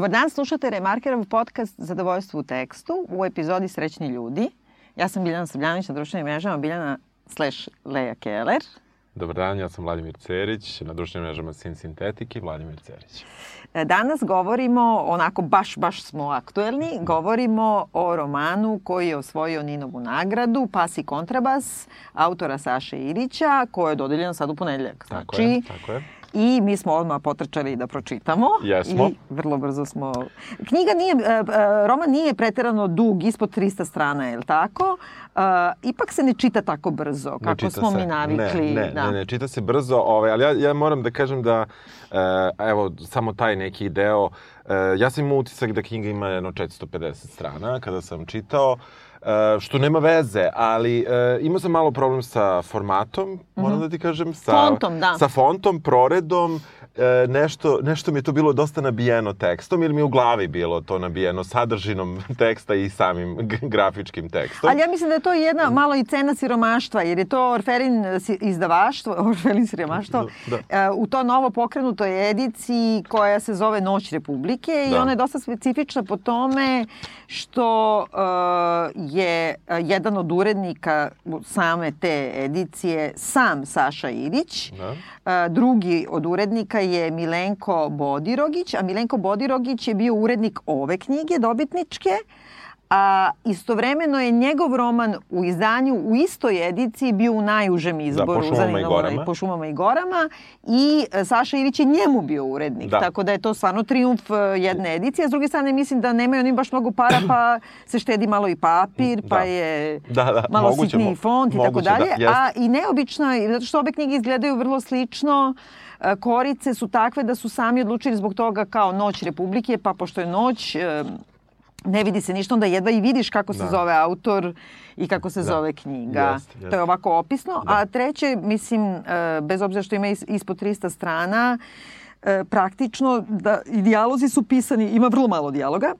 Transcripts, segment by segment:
Dobar dan, slušate Remarkerov podcast Zadovoljstvo u tekstu u epizodi Srećni ljudi. Ja sam Biljana Srbljanović na društvenim mrežama, Biljana slash Leja Keller. Dobar dan, ja sam Vladimir Cerić, na društvenim mrežama Sin Sintetik i Vladimir Cerić. E, danas govorimo, onako baš, baš smo aktuelni, govorimo o romanu koji je osvojio Ninovu nagradu, Pas i kontrabas, autora Saše Irića, koja je dodeljena sad u ponedeljak. Tako znači, je, tako je. I mi smo odmah potrčali da pročitamo. Jesmo. I vrlo brzo smo... Knjiga nije, e, e, roman nije preterano dug, ispod 300 strana, je li tako? Uh, ipak se ne čita tako brzo, Ne kako čita smo se. mi navikli. Ne, ne, da. ne, ne, čita se brzo, ovaj, ali ja, ja moram da kažem da, e, evo, samo taj neki deo, e, ja sam imao utisak da knjiga ima jedno 450 strana kada sam čitao, e, što nema veze, ali e, imao sam malo problem sa formatom, moram da ti kažem, sa, Fontom, da. sa fontom, proredom, e, nešto, nešto mi je to bilo dosta nabijeno tekstom ili mi je u glavi bilo to nabijeno sadržinom teksta i samim grafičkim tekstom. Ali ja mislim da je to jedna malo i cena siromaštva, jer je to Orfelin si- izdavaštvo, Orfelin siromaštvo, Da, e, u to novo pokrenutoj ediciji koja se zove Noć Republike i Da. ona je dosta specifična po tome što e, je e, jedan od urednika same te edicije sam Saša Irić, Da. E, drugi od urednika je Milenko Bodirogić, a Milenko Bodirogić je bio urednik ove knjige, dobitničke, a istovremeno je njegov roman u izdanju u istoj ediciji bio u najužem izboru Po šumama i gorama. po šumama i gorama i e, Saša Ilić je njemu bio urednik, Da. tako da je to stvarno triumf e, jedne edicije. S druge strane mislim da nemaju oni baš mnogo para pa se štedi malo i papir, pa Da. je Da, da, malo moguće, sitniji font i tako da, dalje. jeste. a i neobično zato što obe knjige izgledaju vrlo slično, e, korice su takve da su sami odlučili zbog toga kao Noć Republike, pa pošto je noć, ne vidi se ništa, onda jedva i vidiš kako se Da. zove autor i kako se Da. zove knjiga. Jeste, jeste. To je ovako opisno. Da. A treće, mislim, e, bez obzira što ima is- ispod 300 strana, e, praktično da dijalozi su pisani, ima vrlo malo dijaloga,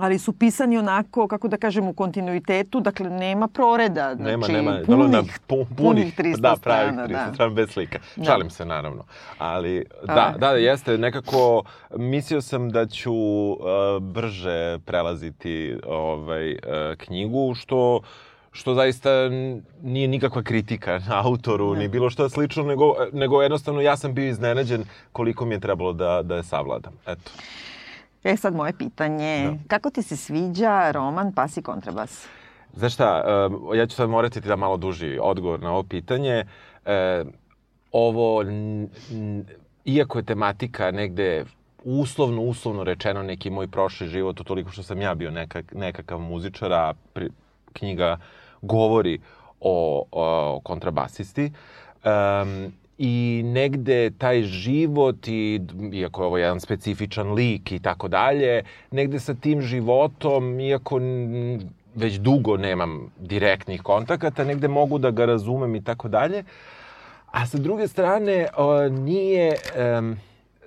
ali su pisani onako, kako da kažem, u kontinuitetu, dakle nema proreda, Nema, znači nema, punih, na, pu, punih 300 da, pravih strana. 300 da. strana bez slika. Da. Šalim se, naravno. Ali, A. da, da, jeste, nekako mislio sam da ću uh, brže prelaziti ovaj, uh, knjigu, što što zaista nije nikakva kritika na autoru, ni bilo što slično, nego, nego jednostavno ja sam bio iznenađen koliko mi je trebalo da, da je savladam. Eto. E sad moje pitanje, Da. kako ti se sviđa roman Pas i kontrabas? Znaš šta, ja ću sad morati ti da malo duži odgovor na ovo pitanje. Ovo, iako je tematika negde uslovno, uslovno rečeno neki moj prošli život, utoliko što sam ja bio nekak, nekakav muzičar, a pri, knjiga govori o, o kontrabasisti. Um, I negde taj život, i, iako je ovo jedan specifičan lik i tako dalje, negde sa tim životom, iako već dugo nemam direktnih kontakata, negde mogu da ga razumem i tako dalje. A sa druge strane, nije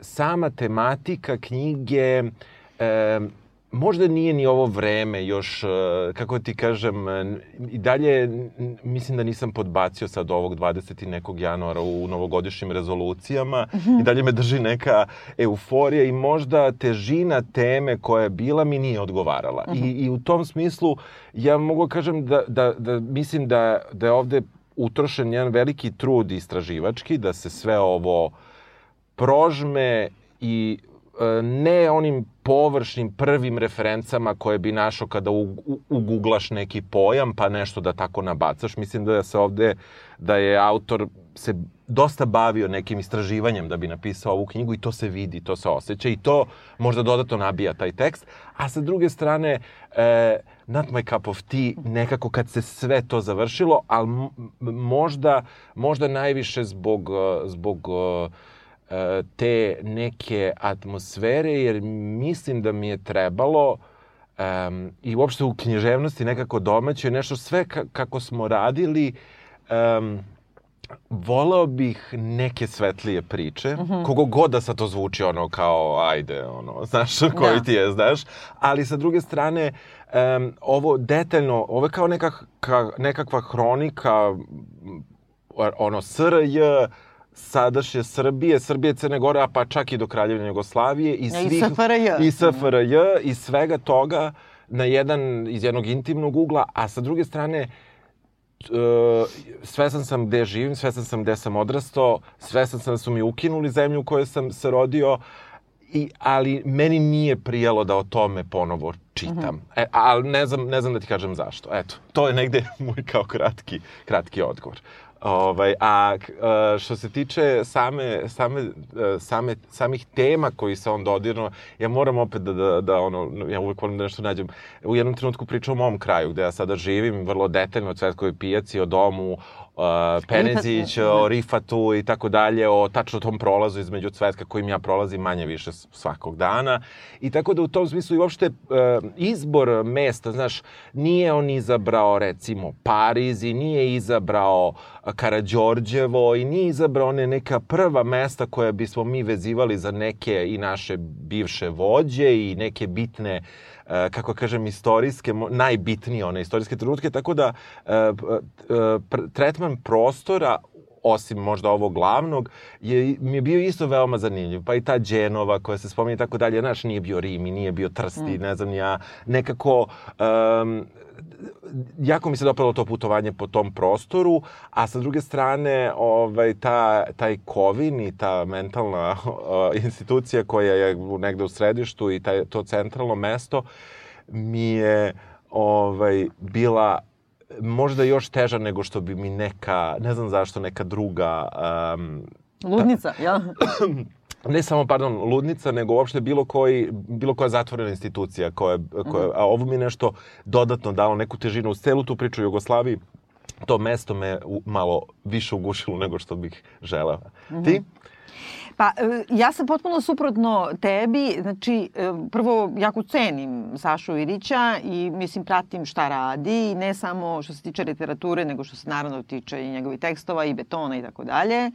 sama tematika knjige, možda nije ni ovo vreme još, e, kako ti kažem, e, i dalje mislim da nisam podbacio sad ovog 20. i nekog januara u novogodišnjim rezolucijama i dalje me drži neka euforija i možda težina teme koja je bila mi nije odgovarala. I, I u tom smislu ja mogu kažem da, da, da mislim da, da je ovde utrošen jedan veliki trud istraživački, da se sve ovo prožme i e, ne onim površnim prvim referencama koje bi našao kada uguglaš neki pojam pa nešto da tako nabacaš. Mislim da se ovde, da je autor se dosta bavio nekim istraživanjem da bi napisao ovu knjigu i to se vidi, to se osjeća i to možda dodatno nabija taj tekst. A sa druge strane, e, not my cup of tea, nekako kad se sve to završilo, ali možda, možda najviše zbog, e, zbog e, te neke atmosfere, jer mislim da mi je trebalo um, i uopšte u književnosti nekako domaće, nešto sve ka kako smo radili, um, voleo bih neke svetlije priče, mm -hmm. kogo god da sad to zvuči ono kao, ajde, ono, znaš, koji Da. ti je, znaš, ali sa druge strane, um, ovo detaljno, ovo je kao neka, ka, nekakva hronika, ono, SRJ, sadašnje Srbije, Srbije, Crne Gore, a pa čak i do Kraljevine Jugoslavije i svih... I SFRJ. I SFRJ i svega toga na jedan, iz jednog intimnog ugla, a sa druge strane, uh, svesan sam gde živim, svesan sam gde sam odrastao, svesan sam da su mi ukinuli zemlju u kojoj sam se rodio, I, ali meni nije prijalo da o tome ponovo čitam. Uh -huh. e, ali ne znam, ne znam da ti kažem zašto. Eto, to je negde moj kao kratki, kratki odgovor. Ovaj, a što se tiče same, same, same, samih tema koji se on dodirno, ja moram opet da, da, da ono, ja uvek volim da nešto nađem. U jednom trenutku pričam o mom kraju, gde ja sada živim, vrlo detaljno o Cvetkovoj pijaci, o domu, uh, Penezić, o Rifatu i tako dalje, o tačno tom prolazu između Cvetka kojim ja prolazim manje više svakog dana. I tako da u tom smislu i uopšte uh, izbor mesta, znaš, nije on izabrao recimo Pariz i nije izabrao Karadžorđevo i nije izabrao one neka prva mesta koja bismo mi vezivali za neke i naše bivše vođe i neke bitne uh, E, kako kažem, istorijske, najbitnije one istorijske trenutke, tako da e, e, tretman prostora osim možda ovog glavnog, je, mi je bio isto veoma zanimljiv. Pa i ta Dženova koja se spominje i tako dalje, znaš, nije bio Rim i nije bio Trsti, mm. ne znam ja, nekako um, jako mi se dopalo to putovanje po tom prostoru, a sa druge strane ovaj, ta, taj kovin i ta mentalna uh, institucija koja je negde u središtu i taj, to centralno mesto mi je ovaj, bila možda još teža nego što bi mi neka, ne znam zašto, neka druga... Um, Ludnica, ja? ne samo, pardon, ludnica, nego uopšte bilo, koji, bilo koja zatvorena institucija. Koja, koja, a ovo mi nešto dodatno dalo neku težinu uz celu tu priču u Jugoslaviji. To mesto me malo više ugušilo nego što bih želeo. Mm -hmm. Ti? Pa, e, ja sam potpuno suprotno tebi. Znači, e, prvo, jako cenim Sašu Irića i, mislim, pratim šta radi. Ne samo što se tiče literature, nego što se naravno tiče i njegovih tekstova i betona i tako dalje.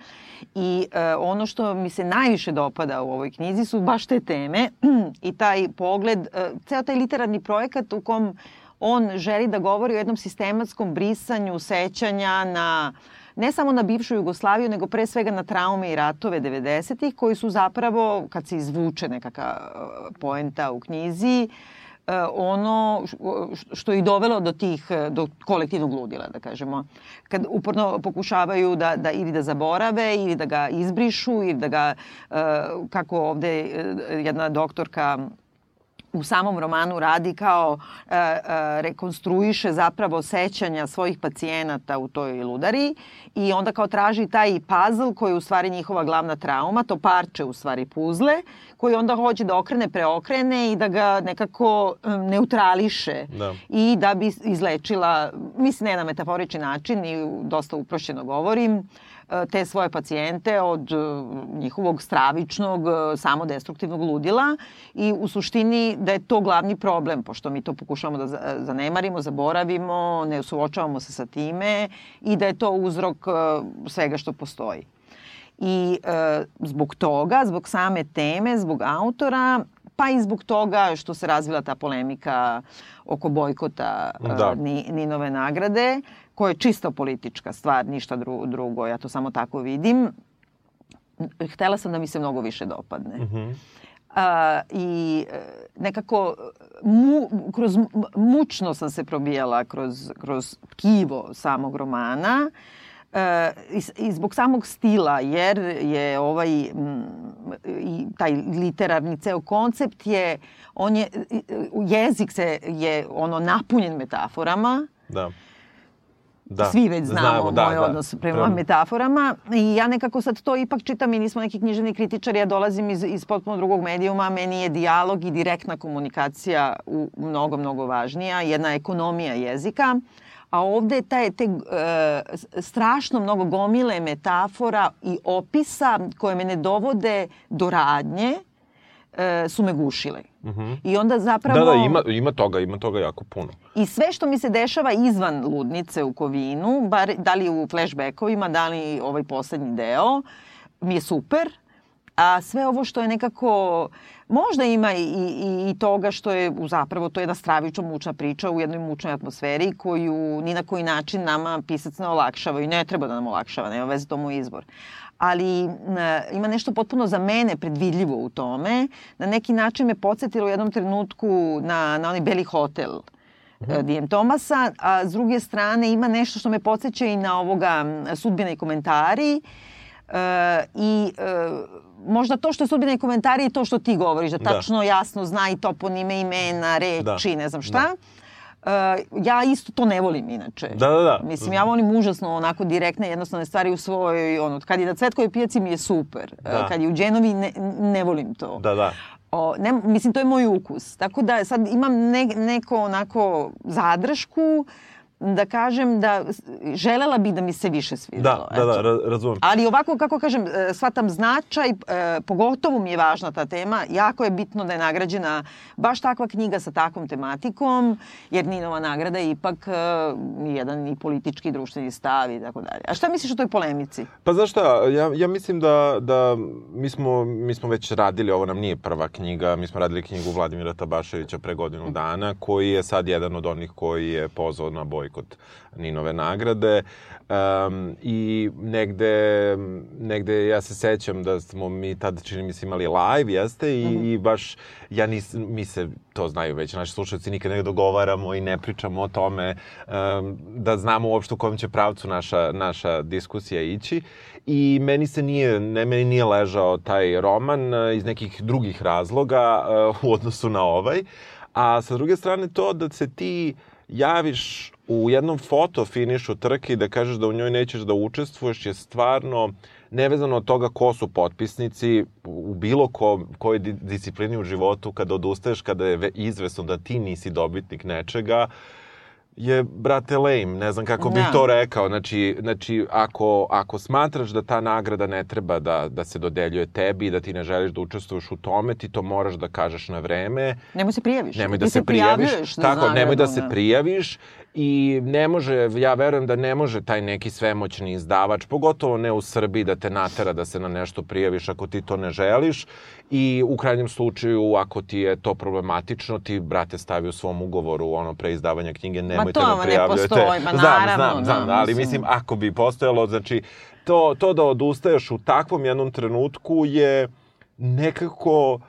I e, ono što mi se najviše dopada u ovoj knjizi su baš te teme i taj pogled, ceo taj literarni projekat u kom on želi da govori o jednom sistematskom brisanju sećanja na uh, ne samo na bivšu Jugoslaviju, nego pre svega na traume i ratove 90-ih, koji su zapravo, kad se izvuče nekaka uh, poenta u knjizi, uh, ono što je dovelo do tih, uh, do kolektivnog ludila, da kažemo. Kad uporno pokušavaju da, da ili da zaborave, ili da ga izbrišu, ili da ga, kako ovde jedna doktorka u samom romanu radi kao e, e, rekonstruiše zapravo sećanja svojih pacijenata u toj ludari i onda kao traži taj puzzle koji je u stvari njihova glavna trauma, to parče u stvari puzle, koji onda hoće da okrene, preokrene i da ga nekako um, neutrališe da. i da bi izlečila, mislim ne na metaforični način i dosta uprošćeno govorim, te svoje pacijente od e, njihovog stravičnog, e, samodestruktivnog ludila i u suštini da je to glavni problem, pošto mi to pokušavamo da zanemarimo, zaboravimo, ne suočavamo se sa time i da je to uzrok e, svega što postoji. I e, zbog toga, zbog same teme, zbog autora, pa i zbog toga što se razvila ta polemika oko bojkota da. uh, Ninove nagrade, koja je čisto politička stvar, ništa dru, drugo, ja to samo tako vidim. Htela sam da mi se mnogo više dopadne. Mm -hmm. A, I e, nekako mu, kroz, mučno sam se probijala kroz, kroz tkivo samog romana e, i, i zbog samog stila, jer je ovaj m, i taj literarni ceo koncept je, on je, jezik se je ono napunjen metaforama. Da Da, Svi već znamo, znamo da, moj da, odnos prema prema metaforama i ja nekako sad to ipak čitam i nismo neki književni kritičari, ja dolazim iz, iz potpuno drugog medijuma, meni je dijalog i direktna komunikacija u, mnogo, mnogo važnija, jedna ekonomija jezika, a ovde taj, te e, strašno mnogo gomile metafora i opisa koje me ne dovode do radnje, e, su me gušile. Mhm. -huh. I onda zapravo... Da, da, ima, ima toga, ima toga jako puno. I sve što mi se dešava izvan ludnice u Kovinu, bar, da li u flashbackovima, da li ovaj poslednji deo, mi je super. A sve ovo što je nekako, možda ima i, i, i toga što je zapravo to je jedna stravično mučna priča u jednoj mučnoj atmosferi koju ni na koji način nama pisac ne olakšava i ne treba da nam olakšava, nema veze, to mu izbor ali e, ima nešto potpuno za mene predvidljivo u tome. Na neki način me podsjetilo u jednom trenutku na, na onaj Beli hotel mm -hmm. Dijem Tomasa, a s druge strane ima nešto što me podsjeća i na ovoga sudbine i komentari. E, I e, možda to što je sudbina i komentari i to što ti govoriš, da, da. tačno da. jasno zna i toponime, imena, reči, da. ne znam šta. Da. Uh, ja isto to ne volim inače. Da, da, da. Mislim, ja volim užasno onako direktne, jednostavne stvari u svojoj, ono, kad je na Cvetkovoj pijaci mi je super. Da. Uh, kad je u Dženovi ne, ne volim to. Da, da. O, ne, mislim, to je moj ukus. Tako da sad imam ne, neko onako zadršku, uh, da kažem da želela bi da mi se više svidelo. Da, da, da, razumem. Ali ovako, kako kažem, e, shvatam značaj, e, pogotovo mi je važna ta tema, jako je bitno da je nagrađena baš takva knjiga sa takvom tematikom, jer Ninova nagrada je ipak e, jedan i politički društveni stav i tako dalje. A šta misliš o toj polemici? Pa znaš šta, ja, ja mislim da, da mi, smo, mi smo već radili, ovo nam nije prva knjiga, mi smo radili knjigu Vladimira Tabaševića pre godinu dana, koji je sad jedan od onih koji je pozvao na boj bojkot Ninove nagrade. Um, I negde, negde ja se sećam da smo mi tada, čini mi se, imali live, jeste, i, mm -hmm. i baš, ja nis, mi se, to znaju već naši slušalci, nikad ne dogovaramo i ne pričamo o tome, um, da znamo uopšte u kojem će pravcu naša, naša diskusija ići. I meni se nije, ne, meni nije ležao taj roman uh, iz nekih drugih razloga uh, u odnosu na ovaj. A sa druge strane to da se ti javiš u jednom foto finišu trke i da kažeš da u njoj nećeš da učestvuješ je stvarno nevezano od toga ko su potpisnici u bilo ko, kojoj disciplini u životu kada odustaješ, kada je izvesno da ti nisi dobitnik nečega, je, brate, lame. Ne znam kako bih ja. to rekao. Znači, znači ako, ako smatraš da ta nagrada ne treba da, da se dodeljuje tebi i da ti ne želiš da učestvuješ u tome, ti to moraš da kažeš na vreme. Nemoj se prijaviš. Nemoj da ti se, se prijaviš. Tako, nemoj da se prijaviš i ne može, ja verujem da ne može taj neki svemoćni izdavač, pogotovo ne u Srbiji, da te natera da se na nešto prijaviš ako ti to ne želiš i u krajnjem slučaju, ako ti je to problematično, ti, brate, stavi u svom ugovoru ono pre izdavanja knjige, nemojte da prijavljujete. Ma to ne postoji, ma naravno. Znam, znam, znam, ali mislim, ako bi postojalo, znači, to, to da odustaješ u takvom jednom trenutku je nekako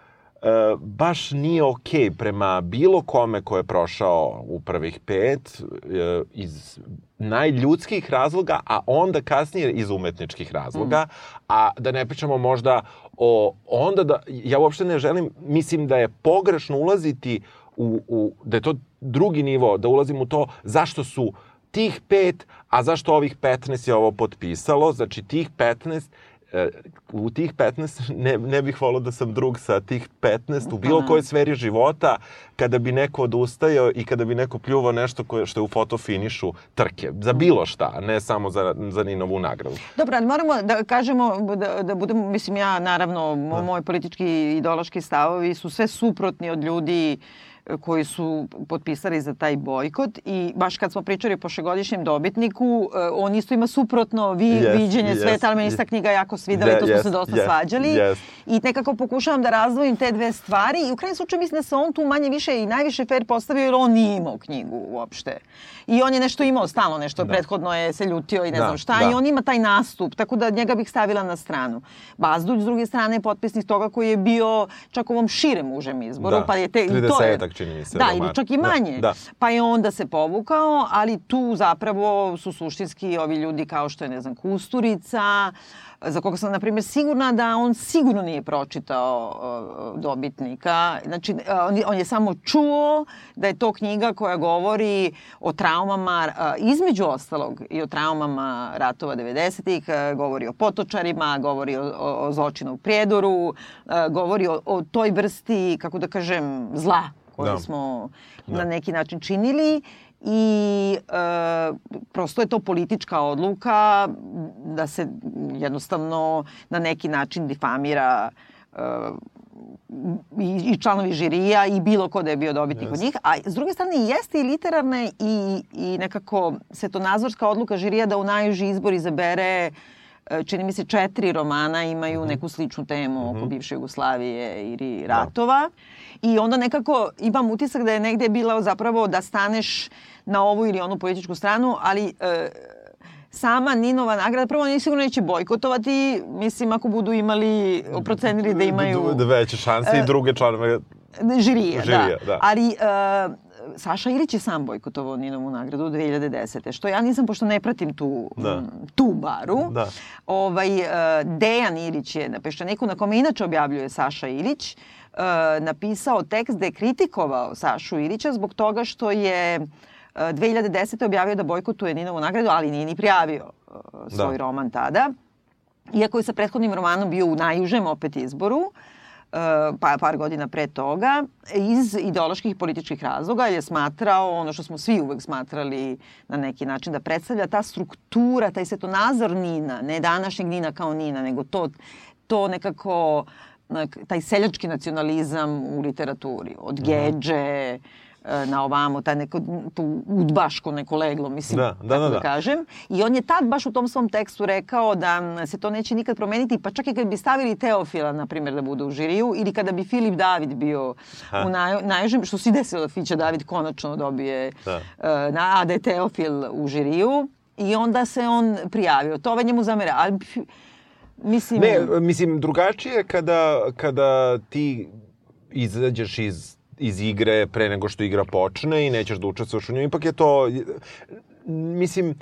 baš nije okej okay prema bilo kome ko je prošao u prvih pet e, iz najljudskih razloga, a onda kasnije iz umetničkih razloga, mm. a da ne pričamo možda o onda da, ja uopšte ne želim, mislim da je pogrešno ulaziti u, u da je to drugi nivo, da ulazim u to zašto su tih pet, a zašto ovih 15 je ovo potpisalo, znači tih 15 E, u tih 15, ne, ne bih volao da sam drug sa tih 15, u bilo kojoj sferi života, kada bi neko odustajao i kada bi neko pljuvao nešto koje, što je u fotofinišu trke, za bilo šta, ne samo za, za Ninovu nagradu. Dobro, ali moramo da kažemo, da, da budemo, mislim ja, naravno, da. moji politički i ideološki stavovi su sve suprotni od ljudi uh, koji su potpisali za taj bojkot i baš kad smo pričali o prošlogodišnjem dobitniku, eh, on isto ima suprotno vi, yes, viđenje yes, sveta, ali meni ista knjiga jako svidela i to smo yes, se dosta yes, svađali. Yes. I nekako pokušavam da razdvojim te dve stvari i u krajnjem slučaju mislim da se on tu manje više i najviše fair postavio jer on nije imao knjigu uopšte. I on je nešto imao stalno, nešto da. prethodno je se ljutio i ne da, znam šta da. i on ima taj nastup, tako da njega bih stavila na stranu. Bazduć s druge strane je potpisnik toga koji je bio čak u ovom širem užem izboru, da. pa je te... 30 to je, čini mi se. Da, ili čak i manje. Da, da. Pa je onda se povukao, ali tu zapravo su suštinski ovi ljudi kao što je, ne znam, Kusturica, za koga sam, na primjer, sigurna da on sigurno nije pročitao uh, dobitnika. Znači, uh, on, on je samo čuo da je to knjiga koja govori o traumama, uh, između ostalog, i o traumama ratova 90-ih, uh, govori o potočarima, govori o, o, o zločinu u Prijedoru, uh, govori o, o toj vrsti, kako da kažem, zla koje da. smo da. na neki način činili i e, prosto je to politička odluka da se jednostavno na neki način difamira e, i, i članovi žirija i bilo ko da je bio dobitnik yes. od njih. A s druge strane jeste i literarna i, i nekako svetonazorska odluka žirija da u najuži izbor izabere e, čini mi se četiri romana imaju mm -hmm. neku sličnu temu mm -hmm. oko mhm. bivše Jugoslavije ili da. ratova. Da. I onda nekako imam utisak da je negde bila zapravo da staneš na ovu ili onu političku stranu, ali e, sama Ninova nagrada, prvo oni sigurno neće bojkotovati, mislim ako budu imali, procenili da imaju... Da veće šanse i druge članove žirija, žirija da. da. Ali uh, Saša Ilić je sam bojkotovao Ninovu nagradu 2010. Što ja nisam, pošto ne pratim tu, Da. tu baru. Da. Ovaj, uh, Dejan Ilić je na Peščaniku, na kome inače objavljuje Saša Ilić, uh, napisao tekst da je kritikovao Sašu Ilića zbog toga što je uh, 2010. objavio da bojkotuje Ninovu nagradu, ali nije ni prijavio uh, svoj Da. roman tada. Iako je sa prethodnim romanom bio u najužem opet izboru, e, pa par godina pre toga, iz ideoloških i političkih razloga, jer je smatrao ono što smo svi uvek smatrali na neki način, da predstavlja ta struktura, taj svetonazor Nina, ne današnjeg Nina kao Nina, nego to, to nekako nek- taj seljački nacionalizam u literaturi, od Geđe, e, na ovamo, taj neko, tu udbaško neko leglo, mislim, Da, da, kako da, da da. kažem. I on je tad baš u tom svom tekstu rekao da se to neće nikad promeniti, pa čak i kad bi stavili Teofila, na primjer, da bude u žiriju, ili kada bi Filip David bio Ha. u naj, najžem, što se i desilo da Fića David konačno dobije Da. e, na, a da je Teofil u žiriju. I onda se on prijavio. To ovaj njemu zamera. Ali, mislim... Ne, mislim, drugačije je kada, kada ti izađeš iz, iz igre pre nego što igra počne i nećeš da učestvuješ u njoj. Ipak je to, mislim,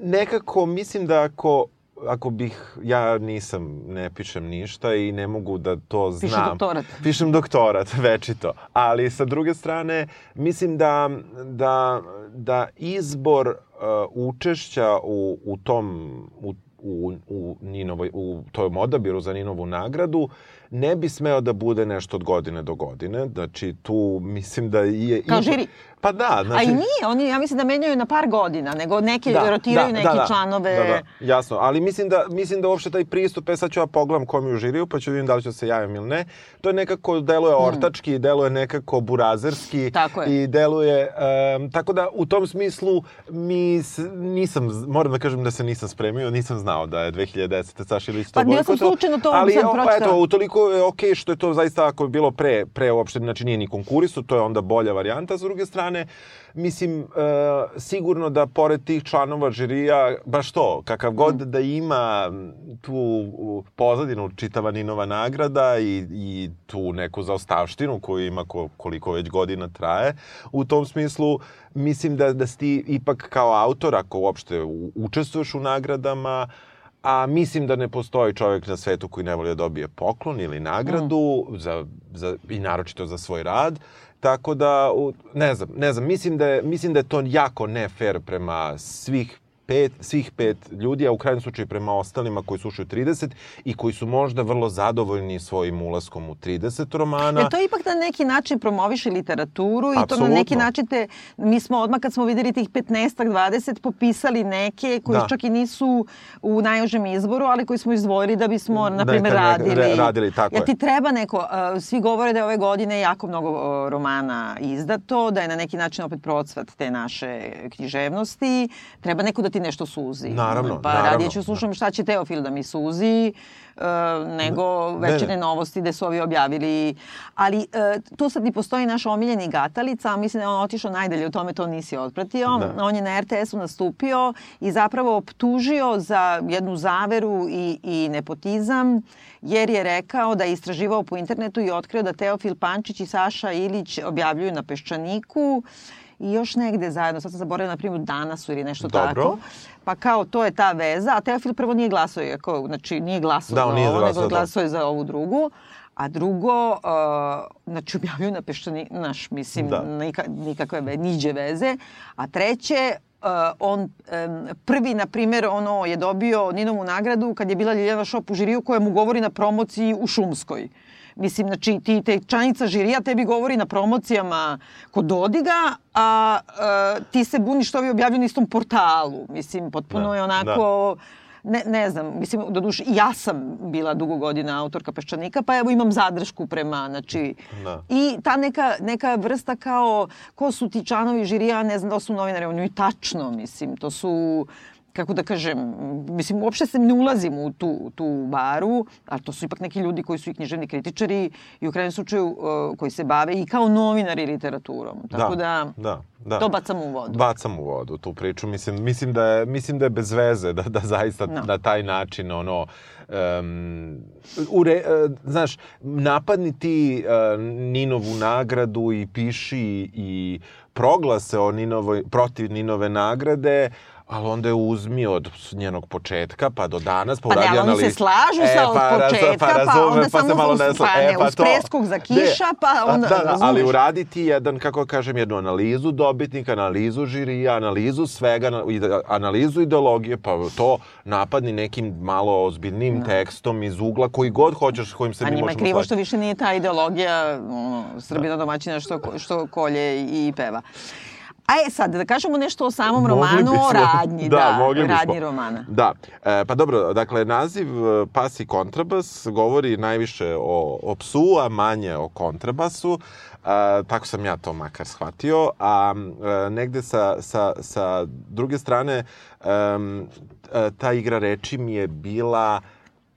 nekako mislim da ako ako bih, ja nisam, ne pišem ništa i ne mogu da to znam. Piše doktorat. Pišem doktorat, večito. Ali sa druge strane, mislim da, da, da izbor uh, učešća u, u tom, u, u, u, Ninovoj, u tom odabiru za Ninovu nagradu ne bi smeo da bude nešto od godine do godine. Znači, tu mislim da je... Kao žiri. Pa da, znači... A i nije, oni ja mislim da menjaju na par godina, nego neke rotiraju neki članove. Da, da, jasno. Ali mislim da, mislim da uopšte taj pristup, e sad ću ja pogledam kom je u žiriju, pa ću vidim da li ću da se javim ili ne. To je nekako, deluje ortački, deluje nekako burazerski. Hmm. Tako je. I deluje, um, tako da u tom smislu mi s, nisam, moram da kažem da se nisam spremio, nisam znao da je 2010. Saša Ilić to Pa bojkotovao. slučajno to ali, sam pročitala. Eto, utoliko je okej što je to zaista ako je bilo pre, pre uopšte, znači nije ni konkurisu, to je onda bolja varijanta. S druge strane, mislim, e, sigurno da pored tih članova žirija, baš to, kakav god da ima tu pozadinu čitava Ninova nagrada i, i tu neku zaostavštinu koju ima ko, koliko već godina traje, u tom smislu mislim da, da si ti ipak kao autor, ako uopšte učestvuješ u nagradama, a mislim da ne postoji čovjek na svetu koji ne voli da dobije poklon ili nagradu za, za, i naročito za svoj rad. Tako da, ne znam, ne znam, mislim da je, mislim da je to jako ne fair prema svih pet, svih pet ljudi, a u krajnjem slučaju prema ostalima koji su ušli u 30 i koji su možda vrlo zadovoljni svojim ulaskom u 30 romana. Jer to ipak na neki način promoviše literaturu i to na neki način te, mi smo odmah kad smo videli tih 15-ak, 20 popisali neke koji Da. čak i nisu u najužem izboru, ali koji smo izdvojili da bismo, na primjer, Neka- neka- radili. re- radili, tako Jer je. ti treba neko, uh, svi govore da je ove godine jako mnogo uh, romana izdato, da je na neki način opet procvat te naše književnosti, treba neko da ti nešto suzi. Naravno, Pa naravno. radije ću slušam šta će Teofil da mi suzi, uh, nego Ne, ne. večerne novosti gde su ovi objavili. Ali e, tu sad i postoji naš omiljeni Gatalica, a mislim da je on otišao najdalje u tome, to nisi otpratio. Da. On je na RTS-u nastupio i zapravo optužio za jednu zaveru i, i nepotizam, jer je rekao da je istraživao po internetu i otkrio da Teofil Pančić i Saša Ilić objavljuju na Peščaniku i još negde zajedno, sad sam zaboravila na primjer Danasu ili nešto Dobro. tako. Pa kao to je ta veza, a Teofil prvo nije glasao, iako, znači nije glasao Da, za on nije ovo, glasao, nego da. glasao je za ovu drugu. A drugo, uh, znači objavljuju na Peščani, naš, mislim, Da. nika, nikakve ve, niđe veze. A treće, uh, on um, prvi, na primjer, ono je dobio Ninovu nagradu kad je bila Ljiljana Šop u žiriju koja mu govori na promociji u Šumskoj. Mislim, znači, ti te članica žirija tebi govori na promocijama kod Dodiga, a uh, ti se buniš što ovi objavljuju na istom portalu. Mislim, potpuno Da, je onako... Ne, ne znam, mislim, do duše, ja sam bila dugo godina autorka Peščanika, pa evo imam zadršku prema, znači, Da. i ta neka, neka vrsta kao, ko su ti članovi žirija, ne znam da su novinari, oni i tačno, mislim, to su kako da kažem, mislim, uopšte se ne ulazim u tu, tu baru, ali to su ipak neki ljudi koji su i književni kritičari i u krajnjem slučaju uh, koji se bave i kao novinari literaturom. Tako da, da, da. to bacam u vodu. Bacam u vodu tu priču. Mislim, mislim, da, je, mislim da je bez veze da, da zaista no. na taj način ono, um, ure, uh, znaš, napadni ti uh, Ninovu nagradu i piši i proglase o Ninovoj, protiv Ninove nagrade, ali onda je uzmi od njenog početka pa do danas, pa, pa uradi analizu. Pa ne, oni se slažu e, sa od pa, početka, pa, razume, pa onda pa samo malo ne, pa, ne, e, pa uz preskog za kiša, ne, pa onda, da, da, ali uraditi jedan, kako kažem, jednu analizu dobitnika, analizu žirija, analizu svega, analizu ideologije, pa to napadni nekim malo ozbiljnim. Da. tekstom iz ugla koji god hoćeš, kojim se mi možemo A njima je krivo što više nije ta ideologija ono, Srbina domaćina što, što kolje i peva. A je sad, da kažemo nešto o samom mogli romanu, bismo, o radnji, da, da mogli radnji bismo. romana. Da, e, pa dobro, dakle, naziv e, Pas i kontrabas govori najviše o, o psu, a manje o kontrabasu. E, tako sam ja to makar shvatio. A e, negde sa, sa, sa druge strane, e, ta igra reči mi je bila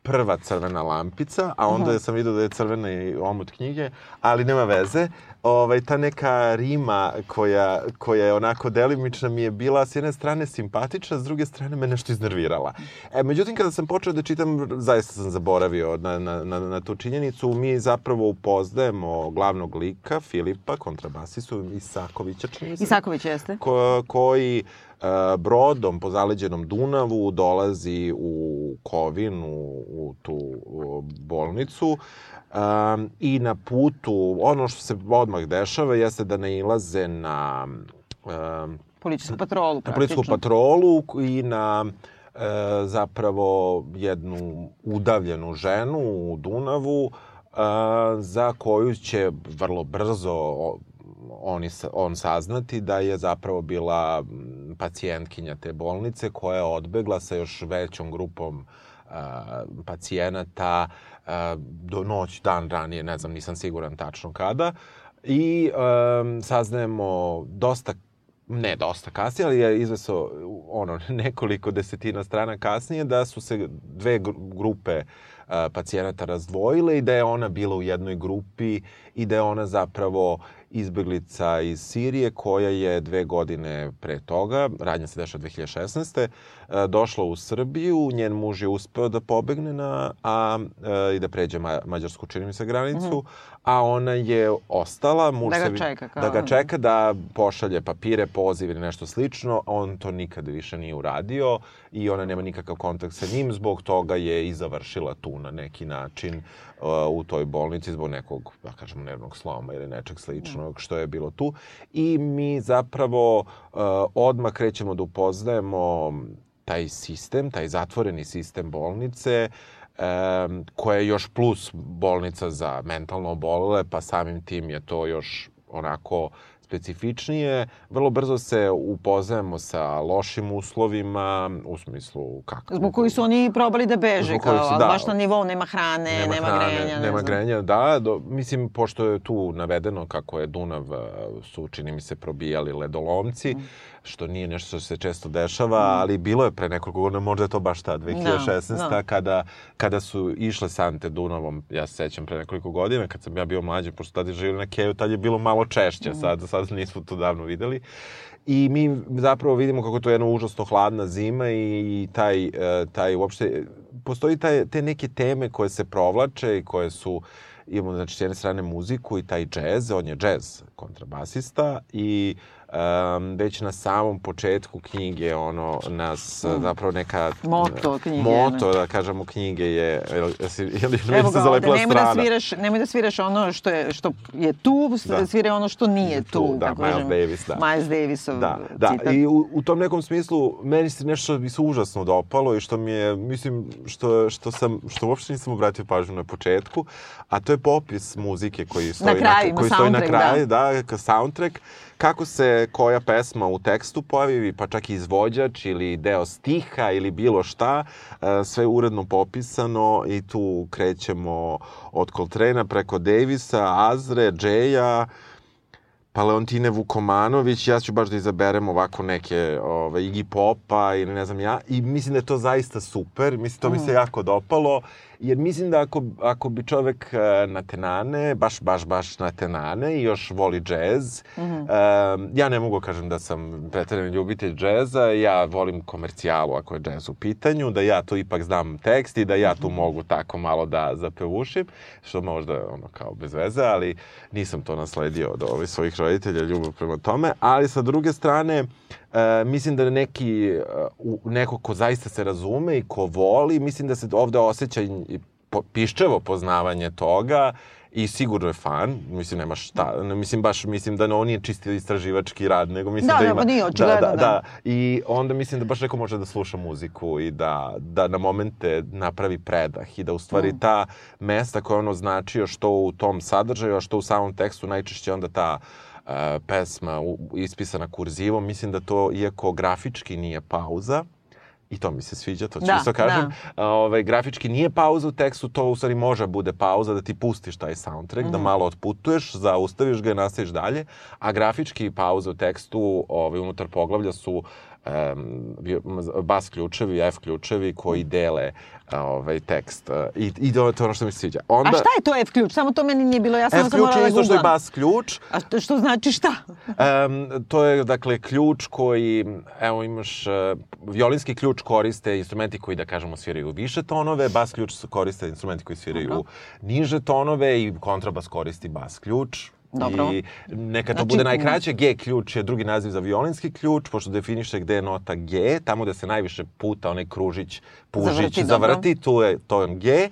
prva crvena lampica, a onda uh -huh. sam vidio da je crvena i omot knjige, ali nema veze ovaj, ta neka rima koja, koja je onako delimična mi je bila s jedne strane simpatična, s druge strane me nešto iznervirala. E, međutim, kada sam počeo da čitam, zaista sam zaboravio na, na, na, na tu činjenicu. Mi zapravo upoznajemo glavnog lika, Filipa, kontrabasistu Isakovića, čini se. Isaković jeste. Ko, koji uh, brodom po zaleđenom Dunavu dolazi u Kovin, u, u tu bolnicu Um, I na putu, ono što se odmah dešava jeste da ne ilaze na... Um, policijsku patrolu, praktično. Na policijsku patrolu i na e, zapravo jednu udavljenu ženu u Dunavu e, za koju će vrlo brzo oni, on saznati da je zapravo bila pacijentkinja te bolnice koja je odbegla sa još većom grupom pacijenata do noć, dan ranije, ne znam, nisam siguran tačno kada. I um, saznajemo dosta ne dosta kasnije, ali je izveso ono, nekoliko desetina strana kasnije da su se dve grupe uh, pacijenata razdvojile i da je ona bila u jednoj grupi i da je ona zapravo izbeglica iz Sirije koja je dve godine pre toga, radnja se dešava 2016. E, došla u Srbiju, njen muž je uspeo da pobegne na, a, i da pređe ma, mađarsku, čini mi se, granicu, mm -hmm. A ona je ostala, muž da ga se, čeka, kao... da ga čeka da pošalje papire, poziv ili nešto slično, on to nikada više nije uradio i ona nema nikakav kontakt sa njim, zbog toga je i završila tu na neki način u toj bolnici zbog nekog, da kažemo, nervnog sloma ili nečeg sličnog što je bilo tu. I mi zapravo uh, odmah krećemo da upoznajemo taj sistem, taj zatvoreni sistem bolnice, um, koja je još plus bolnica za mentalno obolele, pa samim tim je to još onako specifičnije, vrlo brzo se upoznajemo sa lošim uslovima, u smislu kako... Zbog koji su oni probali da beže, kao, su, da, baš na nivou nema hrane, nema, nema hrane, grenja. Nema grenja, da. Do, mislim, pošto je tu navedeno kako je Dunav, su, čini mi se, probijali ledolomci, mm što nije nešto što se često dešava, mm. ali bilo je pre nekoliko godina, možda je to baš ta 2016. No, no. Kada, kada su išle sante Dunavom, ja se sećam pre nekoliko godina, kad sam ja bio mlađi, pošto tada živio na Keju, tad je bilo malo češće, mm. sad, sad nismo to davno videli. I mi zapravo vidimo kako to je jedna užasno hladna zima i, taj, e, taj uopšte, postoji taj, te neke teme koje se provlače i koje su imamo znači s jedne strane muziku i taj džez, on je džez kontrabasista i um, već na samom početku knjige ono nas mm. zapravo neka moto knjige moto da kažemo knjige je jesi ili Evo ga, ovde, nemoj da sviraš nemoj da sviraš ono što je što je tu da. svira ono što nije tu, tu da Miles kažem, Davis da Miles Davisov da, da. citat. i u, u tom nekom smislu meni se nešto mi se užasno dopalo i što mi je mislim što što sam što uopšte nisam obratio pažnju na početku a to je popis muzike koji stoji na, kraju, na koji stoji na kraju da, da soundtrack kako se koja pesma u tekstu pojavi, pa čak i izvođač ili deo stiha ili bilo šta, e, sve uredno popisano i tu krećemo od Coltrane preko Davisa, Azre, Jaya, pa Leontine Vukomanović, ja ću baš da izaberem ovako neke ove, Iggy Popa ili ne znam ja, i mislim da je to zaista super, mislim, to mi se jako dopalo, jer mislim da ako, ako bi čovek e, na tenane, baš, baš, baš na tenane i još voli džez, mm -hmm. ja ne mogu kažem da sam pretredni ljubitelj džeza, ja volim komercijalu ako je džez u pitanju, da ja to ipak znam tekst i da ja tu mogu tako malo da zapevušim, što možda ono kao bez veze, ali nisam to nasledio od ovih svojih roditelja, ljubav prema tome, ali sa druge strane, E, mislim da neki, uh, neko ko zaista se razume i ko voli, mislim da se ovde osjeća i piščevo poznavanje toga i sigurno je fan, mislim nema šta, mislim baš mislim da on nije čisti istraživački rad, nego mislim da, da, da ima... Da, nije da, da, da, da. I onda mislim da baš neko može da sluša muziku i da, da na momente napravi predah i da u stvari mm. ta mesta koja ono značio što u tom sadržaju, a što u samom tekstu najčešće onda ta uh, pesma u, ispisana kurzivom, mislim da to, iako grafički nije pauza, I to mi se sviđa, to ću da, isto kažem. Da. Ovaj, grafički nije pauza u tekstu, to u stvari može bude pauza da ti pustiš taj soundtrack, mm -hmm. da mhm. malo otputuješ, zaustaviš ga i nastaviš dalje, a grafički pauze u tekstu ovaj, unutar poglavlja su bas ključevi, F ključevi koji dele ovaj tekst. I, i to je ono što mi se sviđa. Onda, A šta je to F ključ? Samo to meni nije bilo jasno. F ključ je da isto što je bas ključ. A što, što znači šta? um, to je, dakle, ključ koji, evo imaš, uh, violinski ključ koriste instrumenti koji, da kažemo, sviraju više tonove, bas ključ koriste instrumenti koji sviraju Aha. niže tonove i kontrabas koristi bas ključ. Dobro. I neka to znači, bude najkraće, G ključ je drugi naziv za violinski ključ, pošto definiše gde je nota G, tamo gde se najviše puta onaj kružić, pužić zavrti, zavrti tu je to je G,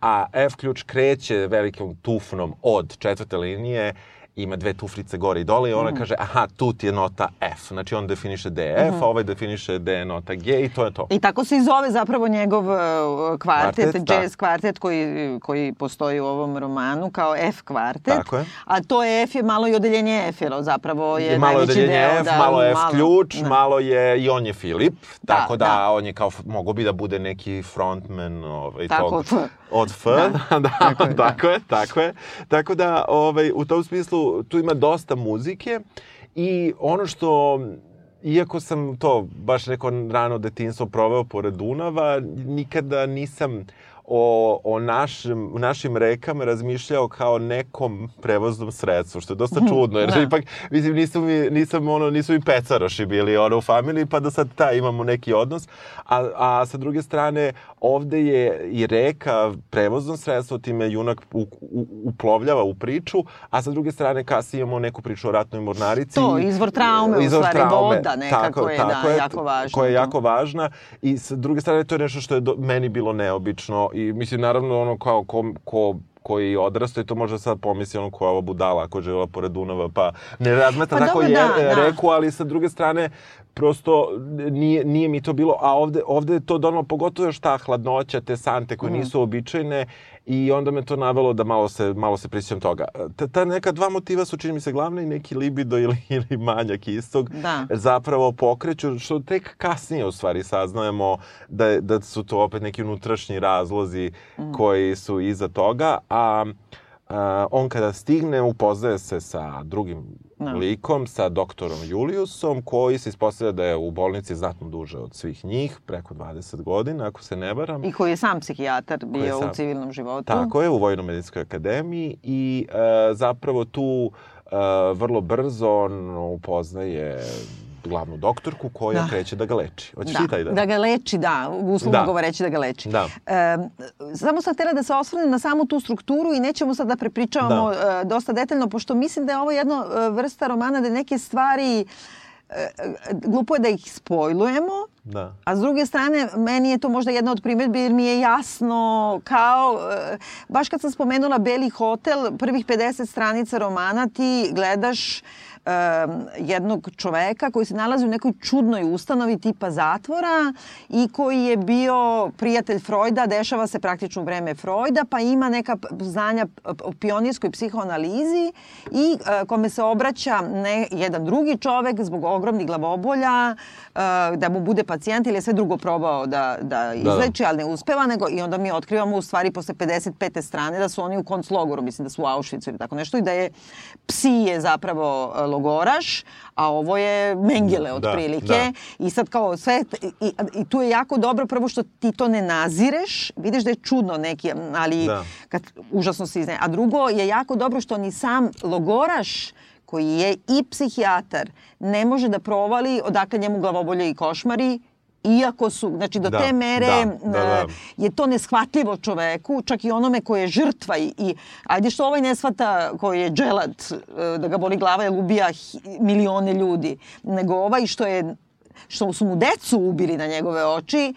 a F ključ kreće velikom tufnom od četvrte linije ima dve tuflice gore i dole i ona mm. kaže, aha, tu ti je nota F. Znači on definiše D F, mm. a ovaj definiše D nota G i to je to. I tako se i zove zapravo njegov uh, kvartet, kvartet da. jazz da. kvartet koji, koji postoji u ovom romanu kao F kvartet. Tako je. A to je F je malo i odeljenje F, jer zapravo je malo najveći deo. F, da, malo F malo, ključ, da. malo je i on je Filip, da, tako da, da, on je kao, mogo bi da bude neki frontman ovaj, tako, tog, od F. Da, da, tako, je, tako je, tako je. Tako da, ovaj, u tom smislu, tu ima dosta muzike i ono što iako sam to baš neko rano detinstvo proveo pored Dunava, nikada nisam o, o našim, našim rekama razmišljao kao nekom prevoznom sredstvu, što je dosta čudno, jer da. ipak, mislim, nisam mi, nisam, ono, nisu mi pecaroši bili ono, u familiji, pa da sad ta imamo neki odnos, a, a sa druge strane, ovde je i reka prevozno sredstvo, time junak u, u, uplovljava u priču, a sa druge strane kasnije imamo neku priču o ratnoj mornarici. To, izvor traume, izvor u stvari, traume, voda nekako tako, je, tako da, je, jako važna. Koja je jako važna i sa druge strane to je nešto što je do, meni bilo neobično i mislim, naravno, ono kao ko, ko koji odrasta i to može sad pomisli ono koja ova budala ako žela pored Dunava pa ne razmeta pa tako je, da, da. reku, ali sa druge strane prosto nije, nije mi to bilo, a ovde, ovde je to donalo pogotovo još ta hladnoća, te sante koje mm. nisu običajne i onda me to navelo da malo se, malo se prisjećam toga. Ta, ta neka dva motiva su, čini mi se, glavna i neki libido ili, ili manjak istog. Da. Zapravo pokreću, što tek kasnije u stvari saznajemo da, da su to opet neki unutrašnji razlozi mm. koji su iza toga, a Uh, on kada stigne upoznaje se sa drugim no. Da. likom, sa doktorom Juliusom, koji se ispostavlja da je u bolnici znatno duže od svih njih, preko 20 godina, ako se ne varam. I koji je sam psihijatar bio sam, u civilnom životu. Tako je, u Vojno-medicinskoj akademiji i uh, zapravo tu uh, vrlo brzo on upoznaje glavnu doktorku koja da. kreće da ga leči. Hoćeš da. ti taj da? Da ga leči, da. Uslovno da. govoreći da ga leči. Da. E, samo sam htjela da se osvrnem na samu tu strukturu i nećemo sad da prepričavamo da. E, dosta detaljno, pošto mislim da je ovo jedna e, vrsta romana da neke stvari e, glupo je da ih spojlujemo, da. a s druge strane meni je to možda jedna od primetbi jer mi je jasno kao, baš kad sam spomenula Beli hotel, prvih 50 stranica romana ti gledaš jednog čoveka koji se nalazi u nekoj čudnoj ustanovi tipa zatvora i koji je bio prijatelj Freuda, dešava se praktično u vreme Freuda, pa ima neka znanja o pionirskoj psihoanalizi i uh, kome se obraća ne, jedan drugi čovek zbog ogromnih glavobolja, uh, da mu bude pacijent ili je sve drugo probao da, da izleči, da, da. ali ne uspeva, nego i onda mi otkrivamo u stvari posle 55. strane da su oni u konclogoru, mislim da su u Auschwitzu ili tako nešto i da je psi je zapravo logoraš, a ovo je Mengele da, otprilike. Da, da. I sad kao sve, i, i tu je jako dobro prvo što ti to ne nazireš, vidiš da je čudno neki, ali da. kad užasno se izne. A drugo je jako dobro što ni sam logoraš koji je i psihijatar, ne može da provali odakle njemu glavobolje i košmari, iako su, znači do da, te mere da, da, da. je to neshvatljivo čoveku, čak i onome koji je žrtva i, i ajde što ovaj ne shvata koji je dželat, e, da ga boli glava jer ubija milione ljudi, nego ovaj što je što su mu decu ubili na njegove oči,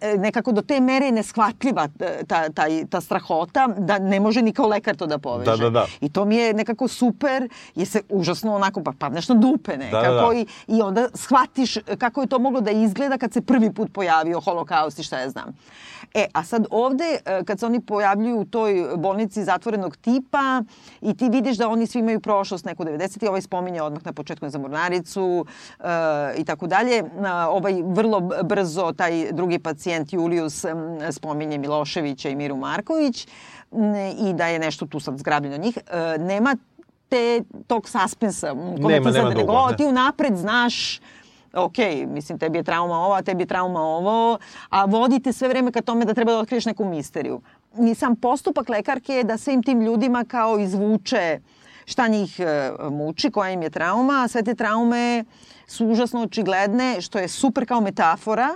e, nekako do te mere je neshvatljiva e, ta, ta, ta strahota da ne može ni kao lekar to da poveže. Da, da, da. I to mi je nekako super, je se užasno onako pa padneš na dupe nekako da, da, da. I, i onda shvatiš kako je to moglo da izgleda kad se prvi put pojavio holokaust i šta ja znam. E, a sad ovde, e, kad se oni pojavljuju u toj bolnici zatvorenog tipa i ti vidiš da oni svi imaju prošlost neku 90. I ovaj spominje odmah na početku za Mornaricu e, i tako dalje. Ovaj vrlo brzo, taj drugi pacijent Julius spominje Miloševića i Miru Marković i da je nešto tu sad zgrabljeno njih. E, nema te, tog suspensa. Nema, nema dugo. Nego, ti unapred znaš ok, mislim, tebi je trauma ova, tebi je trauma ovo, a vodite sve vreme ka tome da treba da otkriješ neku misteriju. I sam postupak lekarke je da svim tim ljudima kao izvuče šta njih e, muči, koja im je trauma, a sve te traume su užasno očigledne, što je super kao metafora,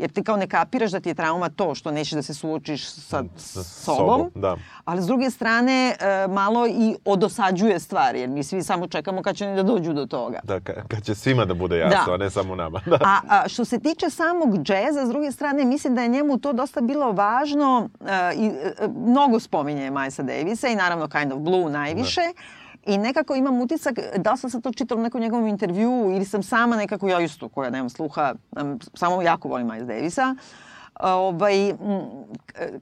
jer ti kao ne kapiraš da ti je trauma to što nećeš da se suočiš sa, sa sobom, sobom da. ali s druge strane e, malo i odosađuje stvari, jer mi svi samo čekamo kad će oni da dođu do toga. Da, kad će svima da bude jasno, da. a ne samo nama. Da. A, a što se tiče samog džeza, s druge strane, mislim da je njemu to dosta bilo važno e, i e, mnogo spominje Milesa Davisa i naravno Kind of Blue najviše, da I nekako imam utisak, da sam sad to čitala u nekom njegovom intervju ili sam sama nekako ja isto koja nemam sluha, samo jako volim Miles Davisa. Ovaj,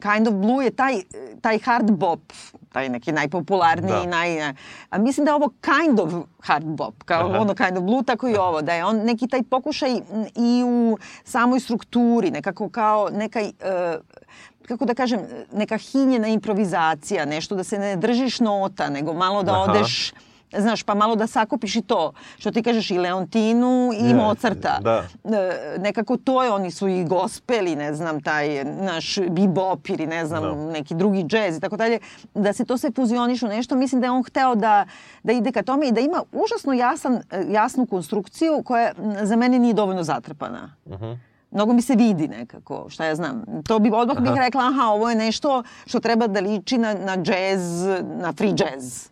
kind of Blue je taj, taj hard bop, taj neki najpopularniji, da. naj... A mislim da je ovo kind of hard bop, kao Aha. ono kind of blue, tako i ovo, da je on neki taj pokušaj i u samoj strukturi, nekako kao nekaj uh, kako da kažem, neka hinjena improvizacija, nešto da se ne držiš nota, nego malo da Aha. odeš znaš, pa malo da sakupiš i to, što ti kažeš i Leontinu i yeah, Mozarta. Da. E, nekako to je, oni su i gospeli, ne znam, taj naš bebop ili ne znam, da. neki drugi džez i tako dalje, da se to sve fuzioniš u nešto, mislim da je on hteo da, da ide ka tome i da ima užasno jasan, jasnu konstrukciju koja za mene nije dovoljno zatrpana. Uh mhm. -huh mnogo mi se vidi nekako, šta ja znam. To bi odmah bih rekla, aha, ovo je nešto što treba da liči na, na jazz, na free jazz.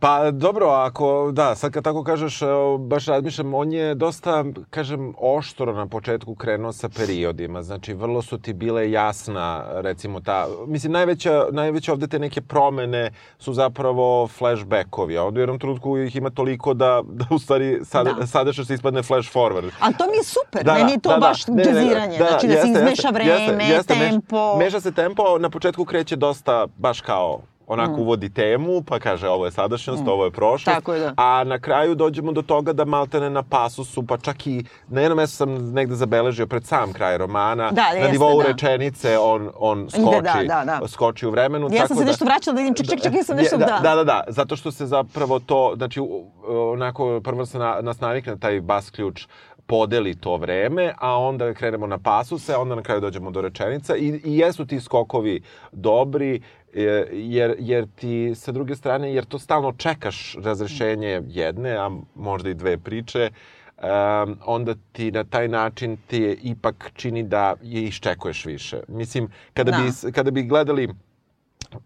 Pa dobro, ako, da, sad kad tako kažeš, baš razmišljam, on je dosta, kažem, oštro na početku krenuo sa periodima. Znači, vrlo su ti bile jasna, recimo, ta, mislim, najveća, najveća ovde te neke promene su zapravo flashbackovi, a ovde u jednom trutku ih ima toliko da, da u stvari sad, da. sadašnjost ispadne flash forward. Ali to mi je super, da, meni je to da, da. baš da, džeziranje, da, znači da jeste, se izmeša vreme, jeste, jeste, tempo. Meša, meša se tempo, na početku kreće dosta baš kao onako mm. uvodi temu, pa kaže ovo je sadašnjost, mm. ovo je prošlost. Tako je, da. A na kraju dođemo do toga da maltene na pasusu, pa čak i na jednom mestu sam negde zabeležio pred sam kraj romana, da, na nivou da. rečenice on, on skoči, da, da, da. skoči u vremenu. Ja sam se da, nešto vraćala da vidim, ček, ček, ček, ja sam nešto, da. Da, da, da, zato što se zapravo to, znači, onako, prvo se na, nas navikne taj bas ključ podeli to vreme, a onda krenemo na pasuse, onda na kraju dođemo do rečenica i, i jesu ti skokovi dobri, jer, jer ti sa druge strane, jer to stalno čekaš razrešenje jedne, a možda i dve priče, um, onda ti na taj način ti ipak čini da je iščekuješ više. Mislim, kada, da. bi, kada bi gledali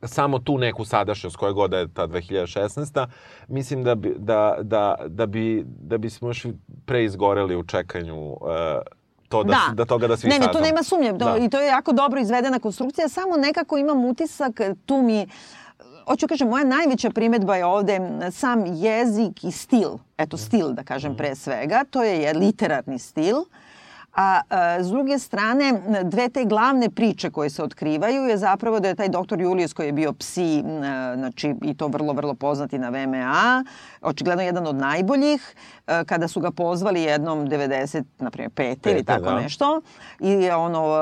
samo tu neku sadašnjost koja god je ta 2016. Mislim da bi, da, da, da bi, da bismo još pre izgoreli u čekanju uh, to da, da. da toga da svi Ne, ne, to nema sumnje. Da. I to je jako dobro izvedena konstrukcija. Samo nekako imam utisak, tu mi hoću kažem, moja najveća primetba je ovde sam jezik i stil. Eto, stil, da kažem, pre svega. To je literarni stil. Uh, A, a s druge strane, dve te glavne priče koje se otkrivaju je zapravo da je taj doktor Julius koji je bio psi, znači i to vrlo, vrlo poznati na VMA, očigledno jedan od najboljih, kada su ga pozvali jednom 90, na primjer, pete ili tako da. nešto, i ono,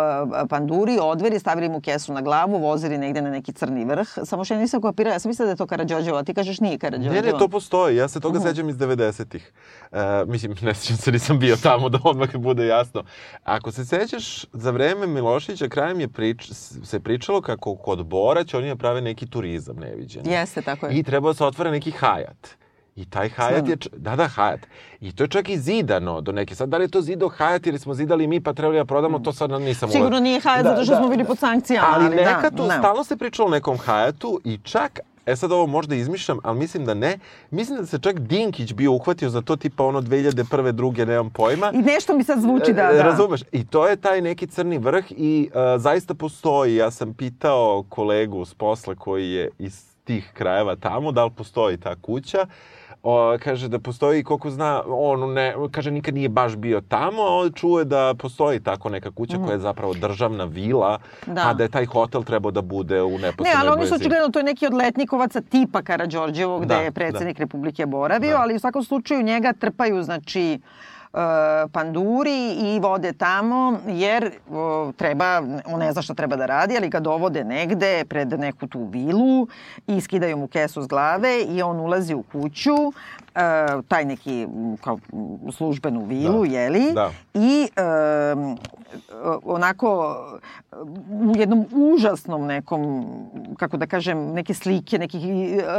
panduri odveri, stavili mu kesu na glavu, vozili negde na neki crni vrh. Samo što ja nisam kopirala, ja sam mislila da je to Karadžođevo, a ti kažeš nije Karadžođevo. Ne, ne, to postoji, ja se toga uh. -huh. sećam iz 90-ih. Uh, mislim, ne sećam se, nisam bio tamo da odmah bude jasno. Ako se sećaš, za vreme Milošića krajem je prič, se pričalo kako kod Bora će oni da prave neki turizam neviđen. Jeste, tako je. I trebao da se otvore neki hajat. I taj hajat je, da, da, hajat. I to je čak i zidano do neke. Sad, da li je to zido hajat ili smo zidali mi pa trebali da prodamo, to sad nisam Sigurno nije hajat da, zato što da, smo bili pod sankcijama. Ali, ali neka da, tu, ne. stalno se pričalo o nekom hajatu i čak E sad ovo možda izmišljam, ali mislim da ne. Mislim da se čak Dinkić bio uhvatio za to tipa ono 2001. druge, nemam pojma. I nešto mi sad zvuči da, da. Razumeš? I to je taj neki crni vrh i uh, zaista postoji. Ja sam pitao kolegu s posla koji je iz tih krajeva tamo, da li postoji ta kuća o, kaže da postoji, koliko zna, on ne, kaže nikad nije baš bio tamo, a on čuje da postoji tako neka kuća mm. koja je zapravo državna vila, da. a da je taj hotel trebao da bude u neposrednoj Ne, ali oni su očigledno, to je neki od letnikovaca tipa Karadžorđevog, gde da, je predsednik da. Republike boravio, da. ali u svakom slučaju njega trpaju, znači, panduri i vode tamo jer treba, on ne zna šta treba da radi, ali ga dovode negde pred neku tu vilu i skidaju mu kesu s glave i on ulazi u kuću, e, taj neki kao službenu vilu, da. jeli, da. i e, onako u jednom užasnom nekom, kako da kažem, neke slike, nekih,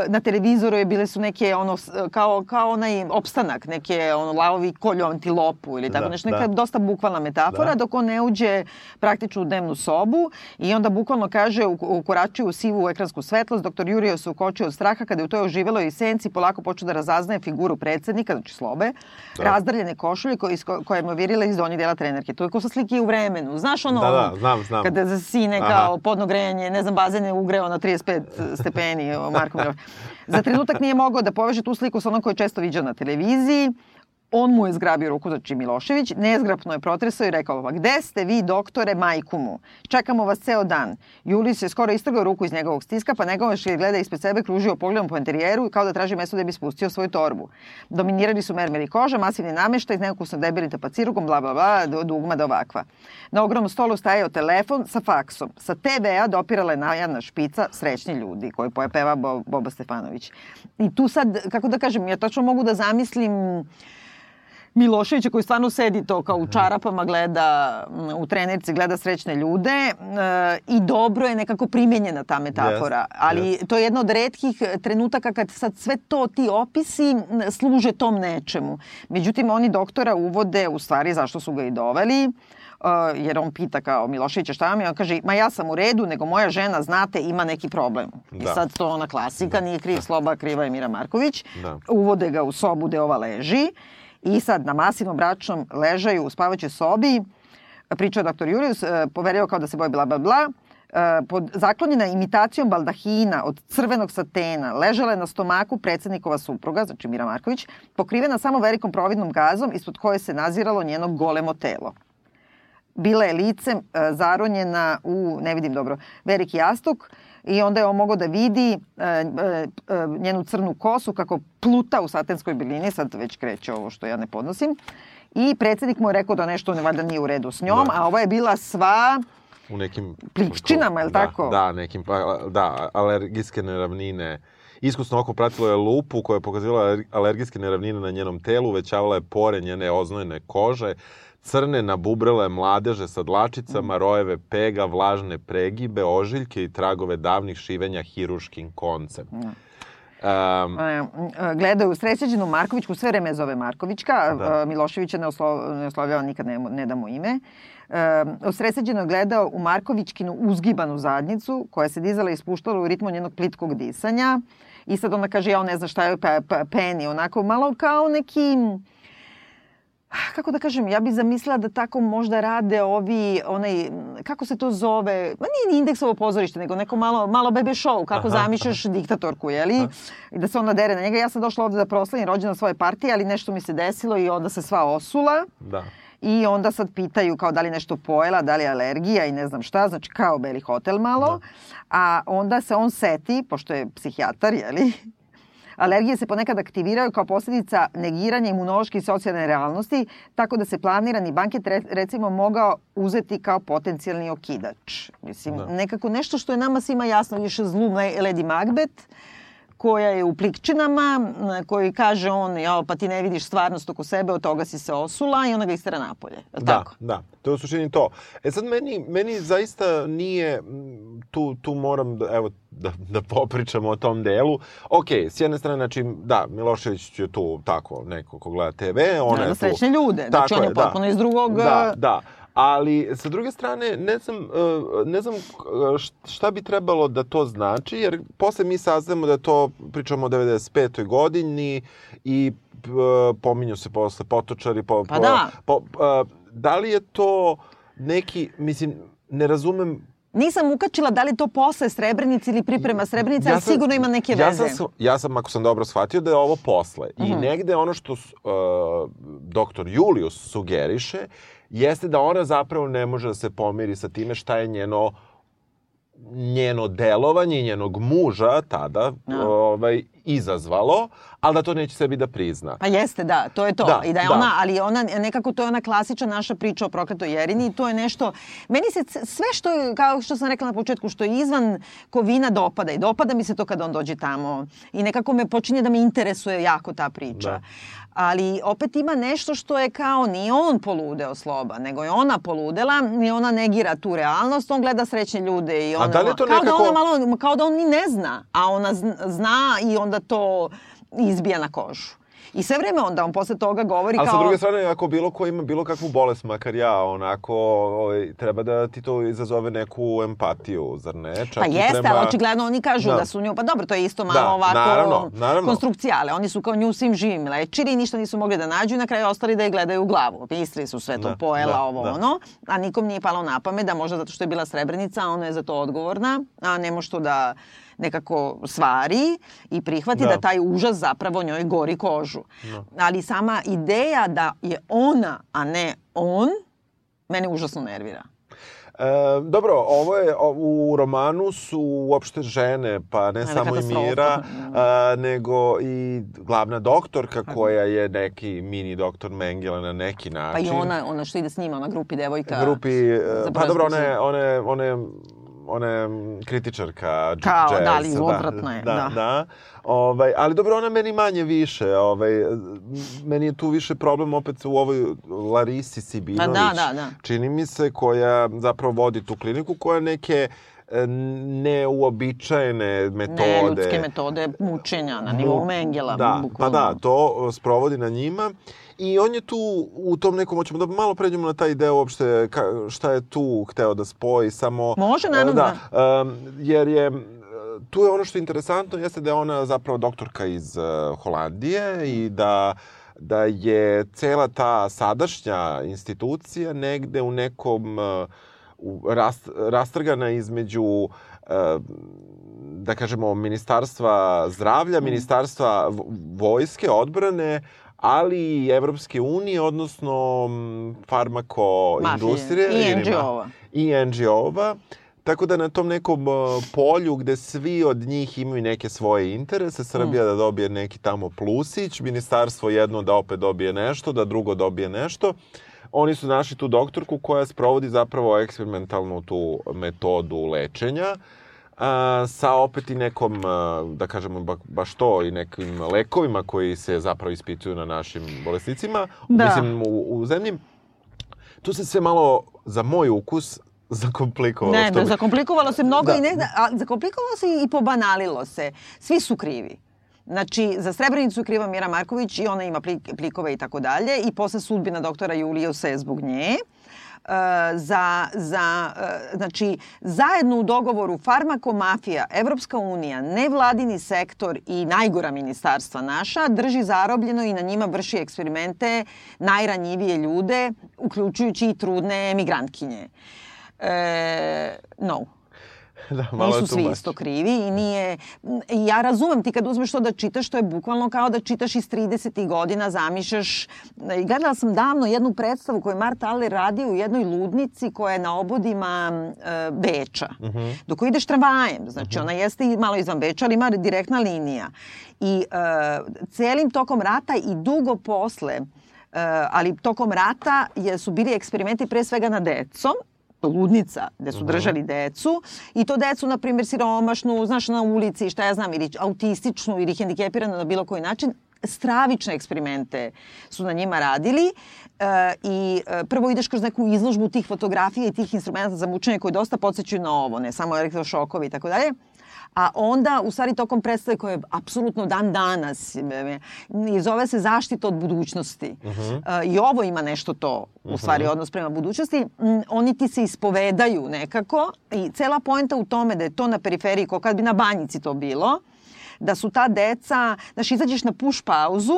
na televizoru je bile su neke ono, kao, kao onaj opstanak, neke ono, lavovi kolju antilopu ili tako da, nešto, neka da. dosta bukvalna metafora, da. dok on ne uđe praktično u dnevnu sobu i onda bukvalno kaže, ukoračuje u sivu ekransku svetlost, doktor Jurio se ukočio od straha kada je u toj oživjeloj senci polako počeo da razaznaje figuru predsednika, znači slobe, da. razdrljene košulje koje, koje mu virile iz donjih dela trenerke. To je ko sa slike u vremenu. Znaš ono, da, da, znam, znam. kada zasine kao Aha. podno grejanje, ne znam, bazen je ugreo na 35 stepeni, Marko. Za trenutak nije mogao da poveže tu sliku sa onom koju često viđao na televiziji. On mu je zgrabio ruku, znači Milošević, nezgrapno je protresao i rekao, pa gde ste vi, doktore, majku mu? Čekamo vas ceo dan. Julis je skoro istrgao ruku iz njegovog stiska, pa njegov je gleda ispred sebe, kružio pogledom po interijeru kao da traži mesto da bi spustio svoju torbu. Dominirali su mermer i koža, masivni nameštaj, neukusno debeli tapacirugom, bla, bla, bla, dugma da ovakva. Na ogromnom stolu stajao telefon sa faksom. Sa TV-a dopirala je najavna špica srećni ljudi koji pojepeva Boba Stefanović. I tu sad, kako da kažem, ja tačno mogu da zamislim Miloševića koji stvarno sedi to kao u mhm. čarapama, gleda u trenerci, gleda srećne ljude e, i dobro je nekako primenjena ta metafora. Yes, Ali yes. to je jedna od redkih trenutaka kad sad sve to ti opisi služe tom nečemu. Međutim, oni doktora uvode u stvari zašto su ga i doveli. Uh, jer on pita kao Miloševića šta vam je, on kaže ma ja sam u redu, nego moja žena, znate, ima neki problem. Da. I sad to ona klasika, da. nije kriv Sloba, kriva je Mira Marković. Da. Uvode ga u sobu gde ova leži i sad na masivnom bračnom ležaju u spavaćoj sobi, pričao doktor Julius, e, poverio kao da se boje bla bla bla, e, pod zaklonjena imitacijom baldahina od crvenog satena, ležala je na stomaku predsednikova supruga, znači Mira Marković, pokrivena samo velikom providnom gazom ispod koje se naziralo njeno golemo telo. Bila je licem e, zaronjena u, ne vidim dobro, veliki jastuk, i onda je on mogao da vidi e, e, e, njenu crnu kosu kako pluta u satenskoj bilini, sad već kreće ovo što ja ne podnosim. I predsednik mu je rekao da nešto ne valjda nije u redu s njom, da. a ova je bila sva u nekim plikčinama, je li da, tako? Da, nekim da, alergijske neravnine. Iskusno oko pratilo je lupu koja je pokazivala alergijske neravnine na njenom telu, uvećavala je pore njene oznojene kože, crne nabubrele mladeže sa dlačicama, rojeve pega, vlažne pregibe, ožiljke i tragove davnih šivenja hiruškim koncem. Mm. Um, gledaju srećeđenu Markovićku, sve vreme zove Markovićka, da. Miloševića ne, oslo, ne oslovljava, nikad ne, ne da mu ime. Um, osrećeđeno je gledao u Markovićkinu uzgibanu zadnjicu, koja se dizala i spuštala u ritmu njenog plitkog disanja. I sad ona kaže, ja on ne zna šta je pa, pa, peni, onako malo kao neki kako da kažem, ja bih zamislila da tako možda rade ovi, onaj, kako se to zove, ma nije ni indeksovo pozorište, nego neko malo, malo bebe show, kako aha, zamišljaš aha. diktatorku, jeli? Aha. I da se onda dere na njega. Ja sam došla ovde da proslavim rođena svoje partije, ali nešto mi se desilo i onda se sva osula. Da. I onda sad pitaju kao da li nešto pojela, da li je alergija i ne znam šta, znači kao Beli hotel malo. Da. A onda se on seti, pošto je psihijatar, jeli, Alergije se ponekad aktiviraju kao posljedica negiranja imunološke i socijalne realnosti, tako da se planirani banket recimo mogao uzeti kao potencijalni okidač. Mislim, da. nekako nešto što je nama svima jasno, više zlu Lady Macbeth, koja je u plikčinama, koji kaže on, ja, pa ti ne vidiš stvarnost oko sebe, od toga si se osula i ona ga istara napolje. Je da, tako? da. To je u suštini to. E sad, meni, meni zaista nije, tu, tu moram, da, evo, da, da popričamo o tom delu. Ok, s jedne strane, znači, da, Milošević je tu tako, neko ko gleda TV, ona da, je tu... srećne ljude, znači on je potpuno da. iz drugog... Da, da. Ali, sa druge strane, ne znam, e, ne znam šta bi trebalo da to znači, jer posle mi saznamo da to pričamo o 95. godini i pominju se posle potočari. Po, pa da. Po, da li je to neki, mislim, ne razumem Nisam ukačila da li to posle Srebrenice ili priprema Srebrenice, ja ali sigurno ima neke veze. Ja sam, ja sam, ako sam dobro shvatio, da je ovo posle. Uh -huh. I mhm. negde ono što uh, doktor Julius sugeriše jeste da ona zapravo ne može da se pomiri sa time šta je njeno njeno delovanje njenog muža tada no. Da. ovaj, izazvalo, ali da to neće sebi da prizna. Pa jeste, da, to je to. Da, I da je da. ona, ali ona, nekako to je ona klasična naša priča o prokletoj Jerini i to je nešto, meni se sve što kao što sam rekla na početku, što je izvan kovina dopada i dopada mi se to kada on dođe tamo i nekako me počinje da me interesuje jako ta priča. Da ali opet ima nešto što je kao nije on poludeo sloba, nego je ona poludela i ona negira tu realnost, on gleda srećne ljude i ona, a da li je to kao nekako... da ona malo, kao da on ni ne zna, a ona zna i onda to izbija na kožu. I sve vreme onda on posle toga govori Ali kao... Ali sa druge strane, ako bilo ko ima bilo kakvu bolest, makar ja, onako, ovaj, treba da ti to izazove neku empatiju, zar ne? Čak pa jeste, prema... ali očigledno oni kažu da. da su nju, pa dobro, to je isto malo da, ovako naravno, naravno. konstrukcijale. Oni su kao nju svim živim lečili, ništa nisu mogli da nađu i na kraju ostali da je gledaju u glavu. Mislili su sve to da, pojela, da, ovo, da. ono, a nikom nije palo na pamet da možda zato što je bila Srebrenica, ona je za to odgovorna, a ne može to da nekako svari i prihvati da. da taj užas zapravo njoj gori kožu. Da. Ali sama ideja da je ona, a ne on, mene užasno nervira. E, dobro, ovo je, u romanu su uopšte žene, pa ne, ne samo i Mira, a, nego i glavna doktorka koja je neki mini doktor Mengele na neki način. Pa i ona, ona što ide s njima, ona grupi devojka. Grupi, e, pa dobro, one, one, one ona je kritičarka Kao, jazz, da, ali odvratna je. Da, da. da. Ovaj, ali dobro, ona meni manje više. Ovaj, meni je tu više problem opet u ovoj Larisi Sibinović. Da, da, da. Čini mi se koja zapravo vodi tu kliniku, koja neke e, neuobičajene metode. Ne, ljudske metode mučenja na nivou Mengela. Da, bukvalno. pa da, to sprovodi na njima. I on je tu u tom nekom, hoćemo da malo pređemo na taj deo uopšte, ka, šta je tu hteo da spoji, samo... Može, naravno. Da, um, jer je tu je ono što je interesantno, jeste da je ona zapravo doktorka iz uh, Holandije i da da je cela ta sadašnja institucija negde u nekom uh, u, rast, rastrgana između uh, da kažemo ministarstva zdravlja, mm. ministarstva vojske, odbrane, ali i Evropske unije, odnosno farmako industrije. I NGO-ova. I NGO-ova. Tako da na tom nekom polju gde svi od njih imaju neke svoje interese, Srbija mm. da dobije neki tamo plusić, ministarstvo jedno da opet dobije nešto, da drugo dobije nešto, oni su našli tu doktorku koja sprovodi zapravo eksperimentalnu tu metodu lečenja a, sa opet i nekom, da kažemo ba, baš to, i nekim lekovima koji se zapravo ispituju na našim bolesnicima, da. mislim u, u zemlji. Tu se sve malo, za moj ukus, zakomplikovalo. Ne, da, zakomplikovalo se mnogo da. i ne, a zakomplikovalo se i pobanalilo se. Svi su krivi. Znači, za Srebrenicu je kriva Mira Marković i ona ima plik, plikove i tako dalje i posle sudbina doktora Julije se zbog nje. Uh, za, za, uh, znači, zajedno u dogovoru farmakomafija, Evropska unija, nevladini sektor i najgora ministarstva naša drži zarobljeno i na njima vrši eksperimente najranjivije ljude, uključujući i trudne migrantkinje. E, no. Da, malo Nisu svi isto krivi i nije... Ja razumem ti kad uzmeš to da čitaš, to je bukvalno kao da čitaš iz 30. godina, zamišljaš... Gledala sam davno jednu predstavu koju je Marta Aller radio u jednoj ludnici koja je na obodima e, Beča. Uh -huh. Dok ideš tramvajem, znači uh -huh. ona jeste i malo izvan Beča, ali ima direktna linija. I e, celim tokom rata i dugo posle, e, ali tokom rata je, su bili eksperimenti pre svega na decom, ludnica gde su držali decu. I to decu, na primjer, siromašnu, znaš, na ulici, šta ja znam, ili autističnu ili hendikepiranu na bilo koji način, stravične eksperimente su na njima radili. E, i e, prvo ideš kroz neku izložbu tih fotografija i tih instrumenta za mučenje koji dosta podsjećaju na ovo, ne samo elektrošokovi i tako dalje a onda u stvari tokom predstave koje je apsolutno dan danas i zove se zaštita od budućnosti. Uh -huh. I ovo ima nešto to, u stvari, uh -huh. odnos prema budućnosti. Oni ti se ispovedaju nekako i cela poenta u tome da je to na periferiji, kao kad bi na banjici to bilo, da su ta deca, znaš, izađeš na puš pauzu,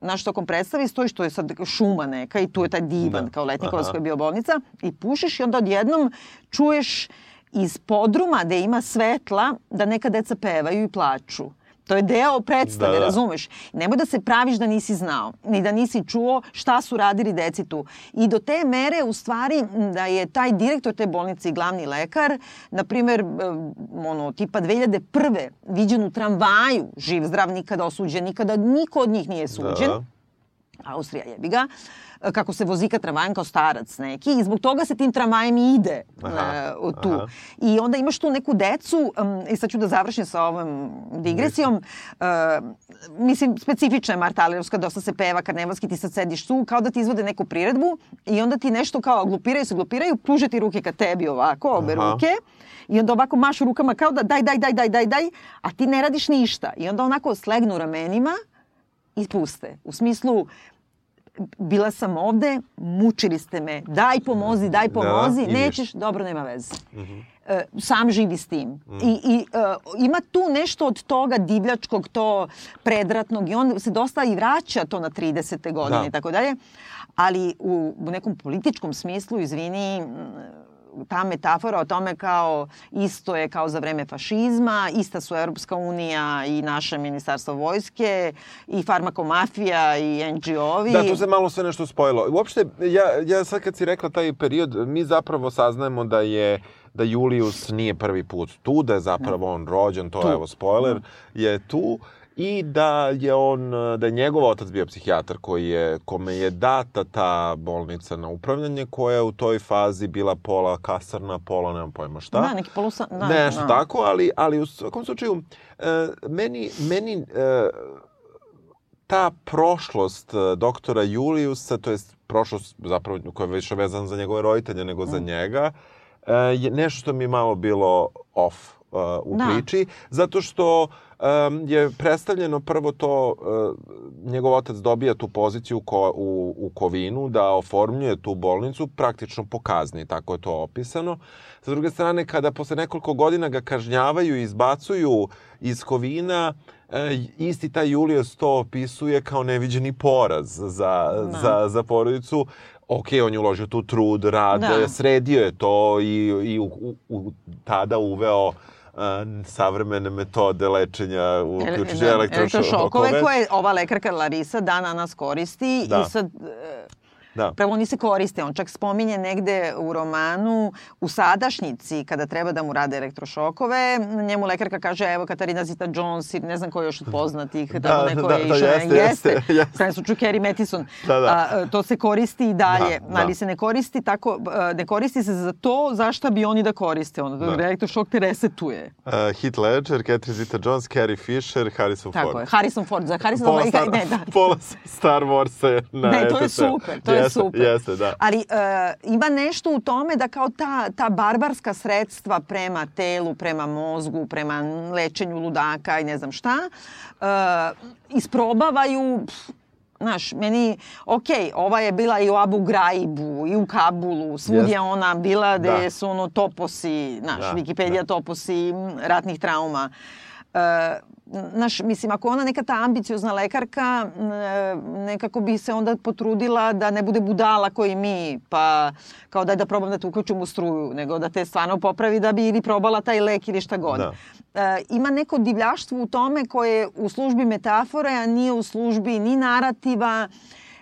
znaš, tokom predstavi stojiš, to je sad šuma neka i tu je taj divan da. kao letnikovac koji je bio bolnica i pušiš i onda odjednom čuješ iz podruma gde ima svetla da neka deca pevaju i plaču. To je deo predstave, da, da. razumeš? Nemoj da se praviš da nisi znao, ni da nisi čuo šta su radili deci tu. I do te mere, u stvari, da je taj direktor te bolnice i glavni lekar, na primer, ono, tipa 2001. viđen u tramvaju, živ, zdrav, nikada osuđen, nikada niko od njih nije suđen. Da. Austrija jebi ga. Uh, kako se vozika tramvajem kao starac neki i zbog toga se tim tramvajem ide aha, uh, tu. Aha. I onda imaš tu neku decu, um, i sad ću da završim sa ovom digresijom, uh, mislim, specifična je Marta Alerovska, dosta se peva karnevalski, ti sad sediš tu, kao da ti izvode neku priredbu i onda ti nešto kao glupiraju se, glupiraju, pruže ti ruke ka tebi ovako, obe aha. ruke, I onda ovako mašu rukama kao da daj, daj, daj, daj, daj, daj, a ti ne radiš ništa. I onda onako slegnu ramenima i puste. U smislu, bila sam ovde, mučili ste me, daj pomozi, daj da, pomozi, da, nećeš, dobro, nema veze. Mm -hmm. E, sam živi s tim. Mm. I, i uh, ima tu nešto od toga divljačkog, to predratnog i on se dosta i vraća to na 30. godine da. i tako dalje. Ali u, u nekom političkom smislu, izvini, ta metafora o tome kao isto je kao za vreme fašizma, ista su Europska unija i naše ministarstvo vojske i farmakomafija i NGO-vi. Da, tu se malo sve nešto spojilo. Uopšte, ja, ja sad kad si rekla taj period, mi zapravo saznajemo da je da Julius nije prvi put tu, da je zapravo on rođen, to tu. evo spoiler, je tu i da je on, da je njegov otac bio psihijatar koji je, kome je data ta bolnica na upravljanje koja je u toj fazi bila pola kasarna, pola nemam pojma šta. Da, neki polusa... Da, Nešto da. tako, ali, ali u svakom slučaju, e, meni, meni e, ta prošlost e, doktora Juliusa, to je prošlost zapravo koja je više vezana za njegove roditelje nego mm. za njega, e, je nešto što mi malo bilo off uh, u da. priči, zato što um, je predstavljeno prvo to, uh, njegov otac dobija tu poziciju ko, u, u Kovinu da oformljuje tu bolnicu praktično po kazni, tako je to opisano. Sa druge strane, kada posle nekoliko godina ga kažnjavaju i izbacuju iz Kovina, e, isti taj Julius to opisuje kao neviđeni poraz za, da. za, za porodicu. Ok, on je uložio tu trud, rad, da. sredio je to i, i u, u, u, tada uveo savremene metode lečenja, uključujući da, elektrošokove. koje ova lekarka Larisa dana nas koristi da. i sad Da. Prvo oni se koriste, on čak spominje negde u romanu u sadašnjici kada treba da mu rade elektrošokove, njemu lekarka kaže evo Katarina Zita-Jones i ne znam ko još od poznatih, da, tamo neko da, je da, išao, jeste, jeste, jeste, jeste. su Carrie Mathison. Da, da. A, to se koristi i dalje, da, da. ali se ne koristi tako, ne koristi se za to zašto bi oni da koriste, ono, da, da. elektrošok te resetuje. Uh, Heath Ledger, Catherine Zita-Jones, Carrie Fisher, Harrison tako Ford. Tako je, Harrison Ford, za Harrison Ford, ne, da. Pola Star Wars je na Ne, to je super, to je jeste, super. jeste, da. Ali e, ima nešto u tome da kao ta, ta barbarska sredstva prema telu, prema mozgu, prema lečenju ludaka i ne znam šta, e, isprobavaju pff, Znaš, meni, ok, ova je bila i u Abu Graibu, i u Kabulu, svud je ona bila gde Da. su ono toposi, znaš, Da, Wikipedia da. toposi ratnih trauma. E, znaš, mislim, ako ona neka ta ambiciozna lekarka, e, nekako bi se onda potrudila da ne bude budala koji mi, pa kao daj da probam da te uključim u struju, nego da te stvarno popravi da bi ili probala taj lek ili šta god. Da. E, ima neko divljaštvo u tome koje je u službi metafore, a nije u službi ni narativa,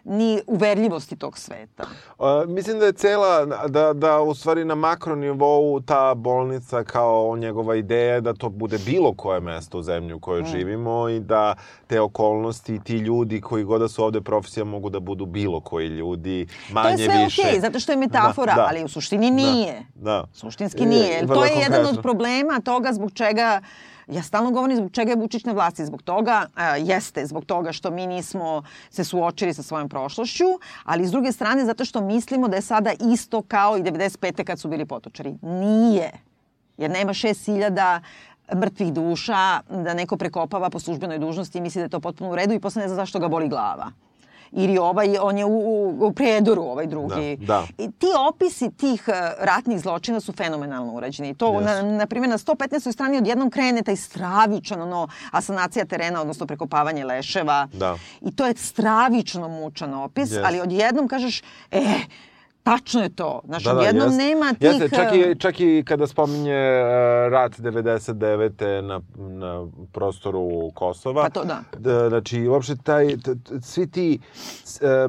ni uverljivosti tog sveta. Uh, mislim da je cela, da, da u stvari na makronivou ta bolnica kao njegova ideja da to bude bilo koje mesto u zemlji u kojoj Mm. živimo i da te okolnosti i ti ljudi koji god da su ovde profesija mogu da budu bilo koji ljudi, manje to je sve više. okej, zato što je metafora, Da, da. ali u suštini nije. Da. Suštinski Je, nije. Vrlo to je jedan od problema toga zbog čega Ja stalno govorim zbog čega je Vučić na vlasti. Zbog toga, a, jeste, zbog toga što mi nismo se suočili sa svojom prošlošću, ali s druge strane zato što mislimo da je sada isto kao i 95. kad su bili potočari. Nije. Jer nema 6000 mrtvih duša da neko prekopava po službenoj dužnosti i misli da je to potpuno u redu i posle ne zna zašto ga boli glava. Ili ovaj, on je u, u, u predoru, ovaj drugi. Da, da. I ti opisi tih eh, ratnih zločina su fenomenalno urađeni. I To, Jesu. na, na primjer, na 115. strani odjednom krene taj stravičan, ono, asanacija terena, odnosno prekopavanje leševa. Da. I to je stravično mučan opis, Yes. ali odjednom kažeš, e, tačno je to. Znaš, odjednom jest. nema tih... Jeste, čak eh, i, čak i kada spominje uh, rat 99. na, na prostoru Kosova. Pa to da. D- Znači, uopšte taj, t, t, svi ti... s- e,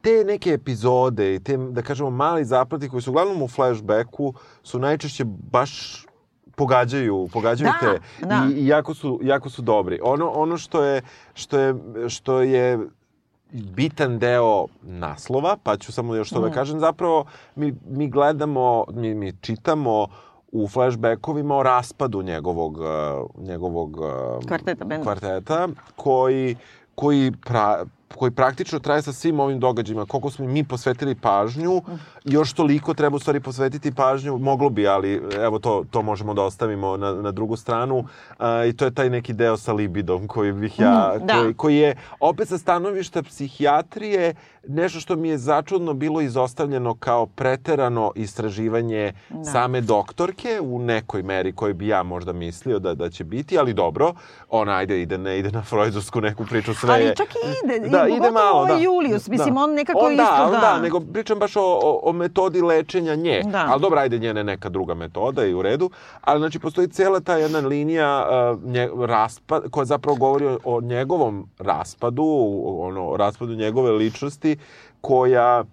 te neke epizode i te, da kažemo, mali zaplati koji su uglavnom u flashbacku su najčešće baš pogađaju, pogađaju Da, te da. i, i jako su jako su dobri. Ono ono što je što je što je bitan deo naslova, pa ću samo još to da Mm. kažem, zapravo mi, mi gledamo, mi, mi čitamo u flashbackovima o raspadu njegovog, uh, njegovog uh, Kvarteta, benda. kvarteta koji, koji, pra, koji praktično traje sa svim ovim događajima. Koliko smo mi posvetili pažnju, još toliko treba u stvari posvetiti pažnju, moglo bi, ali evo to, to možemo da ostavimo na, na drugu stranu. A, I to je taj neki deo sa libidom koji bih ja, Mm, da. koji, koji je opet sa stanovišta psihijatrije nešto što mi je začudno bilo izostavljeno kao preterano istraživanje Da. same doktorke u nekoj meri koju bi ja možda mislio da, da će biti, ali dobro, ona ajde ide, ne ide na freudovsku neku priču, sve Ali je... čak i ide, Da, i ide malo, da. Julius, mislim, on nekako on isto, da. on da. da, nego pričam baš o, o, o metodi lečenja nje. Da. Ali dobro, ajde, njene neka druga metoda i u redu. Ali, znači, postoji cijela ta jedna linija uh, nje, raspad, koja zapravo govori o, o njegovom raspadu, ono, raspadu njegove ličnosti, koja